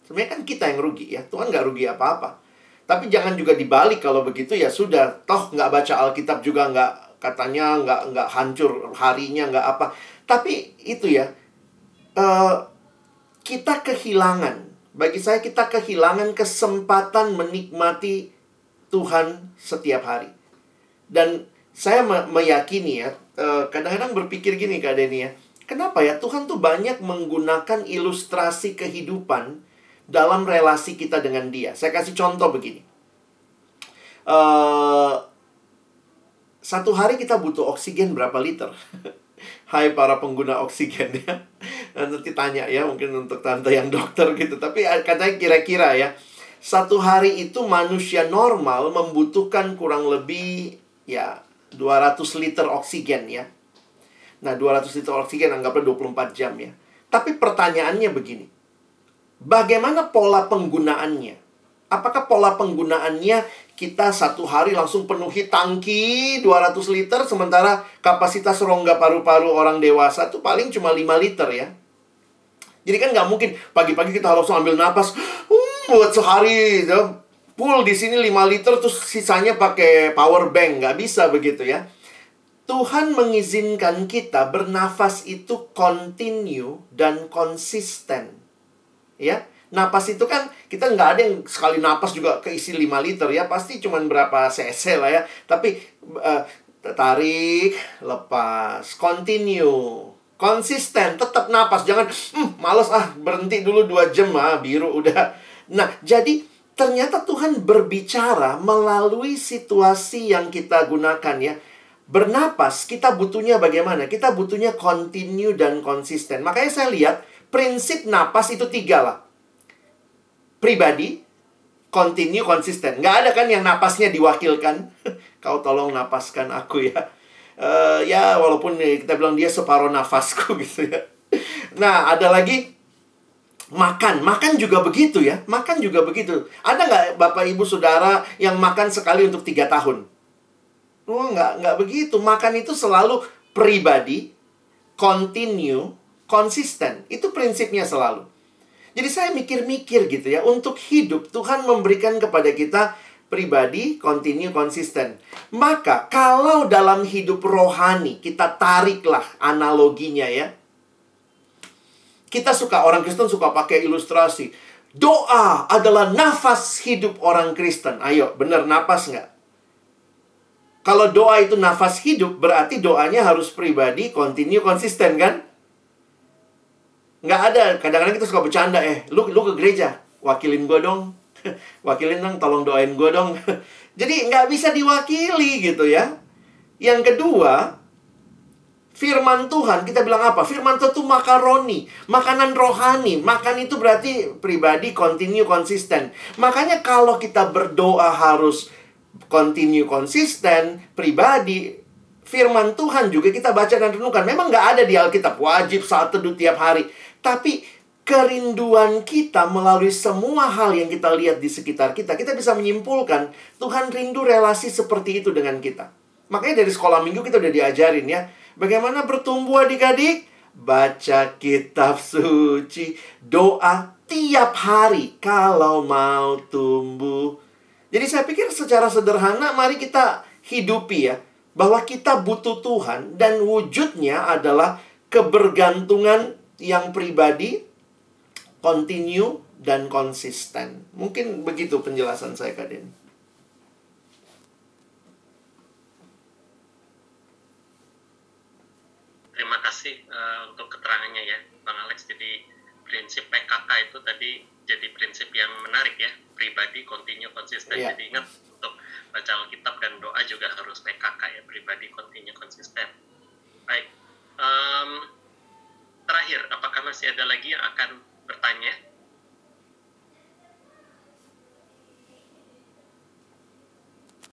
Sebenarnya kan kita yang rugi ya. Tuhan nggak rugi apa-apa. Tapi jangan juga dibalik kalau begitu ya sudah toh nggak baca Alkitab juga nggak katanya nggak nggak hancur harinya nggak apa. Tapi itu ya uh, kita kehilangan, bagi saya kita kehilangan kesempatan menikmati Tuhan setiap hari. Dan saya meyakini ya, eh, kadang-kadang berpikir gini Kak Deni ya, kenapa ya Tuhan tuh banyak menggunakan ilustrasi kehidupan dalam relasi kita dengan dia. Saya kasih contoh begini. Uh, satu hari kita butuh oksigen berapa liter? Hai para pengguna oksigen ya. Nanti tanya ya mungkin untuk tante yang dokter gitu. Tapi katanya kira-kira ya. satu hari itu manusia normal membutuhkan kurang lebih ya 200 liter oksigen ya. Nah, 200 liter oksigen anggaplah 24 jam ya. Tapi pertanyaannya begini. Bagaimana pola penggunaannya? Apakah pola penggunaannya kita satu hari langsung penuhi tangki 200 liter sementara kapasitas rongga paru-paru orang dewasa itu paling cuma 5 liter ya. Jadi kan nggak mungkin pagi-pagi kita langsung ambil napas uh, buat sehari gitu. Full di sini 5 liter terus sisanya pakai power bank nggak bisa begitu ya. Tuhan mengizinkan kita bernafas itu continue dan konsisten. Ya, napas itu kan kita nggak ada yang sekali napas juga keisi 5 liter ya. Pasti cuma berapa cc lah ya. Tapi uh, tarik lepas. Continue. Konsisten tetap napas. Jangan hmm, males ah berhenti dulu dua jam ah biru udah. Nah jadi ternyata Tuhan berbicara melalui situasi yang kita gunakan ya. Bernapas kita butuhnya bagaimana? Kita butuhnya continue dan konsisten. Makanya saya lihat prinsip napas itu tiga lah pribadi, continue, konsisten. Nggak ada kan yang napasnya diwakilkan. Kau tolong napaskan aku ya. Uh, ya, walaupun kita bilang dia separuh nafasku gitu ya. Nah, ada lagi makan. Makan juga begitu ya. Makan juga begitu. Ada nggak Bapak Ibu Saudara yang makan sekali untuk tiga tahun? Oh, nggak, nggak begitu. Makan itu selalu pribadi, continue, konsisten. Itu prinsipnya selalu. Jadi saya mikir-mikir gitu ya, untuk hidup Tuhan memberikan kepada kita pribadi, continue, konsisten. Maka kalau dalam hidup rohani, kita tariklah analoginya ya. Kita suka, orang Kristen suka pakai ilustrasi. Doa adalah nafas hidup orang Kristen. Ayo, benar nafas nggak? Kalau doa itu nafas hidup, berarti doanya harus pribadi, continue, konsisten kan? Nggak ada. Kadang-kadang kita suka bercanda eh lu lu ke gereja wakilin gue dong. Wakilin dong tolong doain gue dong. Jadi nggak bisa diwakili gitu ya. Yang kedua firman Tuhan kita bilang apa? Firman Tuhan itu makaroni makanan rohani. Makan itu berarti pribadi continue konsisten makanya kalau kita berdoa harus continue konsisten pribadi firman Tuhan juga kita baca dan renungkan. Memang nggak ada di Alkitab wajib saat teduh tiap hari tapi kerinduan kita melalui semua hal yang kita lihat di sekitar kita, kita bisa menyimpulkan Tuhan rindu relasi seperti itu dengan kita. Makanya dari sekolah minggu kita udah diajarin ya, bagaimana bertumbuh adik-adik? Baca kitab suci, doa tiap hari kalau mau tumbuh. Jadi saya pikir secara sederhana mari kita hidupi ya, bahwa kita butuh Tuhan dan wujudnya adalah kebergantungan yang pribadi, continue, dan konsisten. Mungkin begitu penjelasan saya, Kak Den. Terima kasih uh, untuk keterangannya ya, Bang Alex. Jadi prinsip PKK itu tadi jadi prinsip yang menarik ya, pribadi, continue, konsisten. Yeah. Jadi ingat untuk baca Alkitab dan doa juga harus PKK ya, pribadi, continue, konsisten. Baik. Um, terakhir, apakah masih ada lagi yang akan bertanya?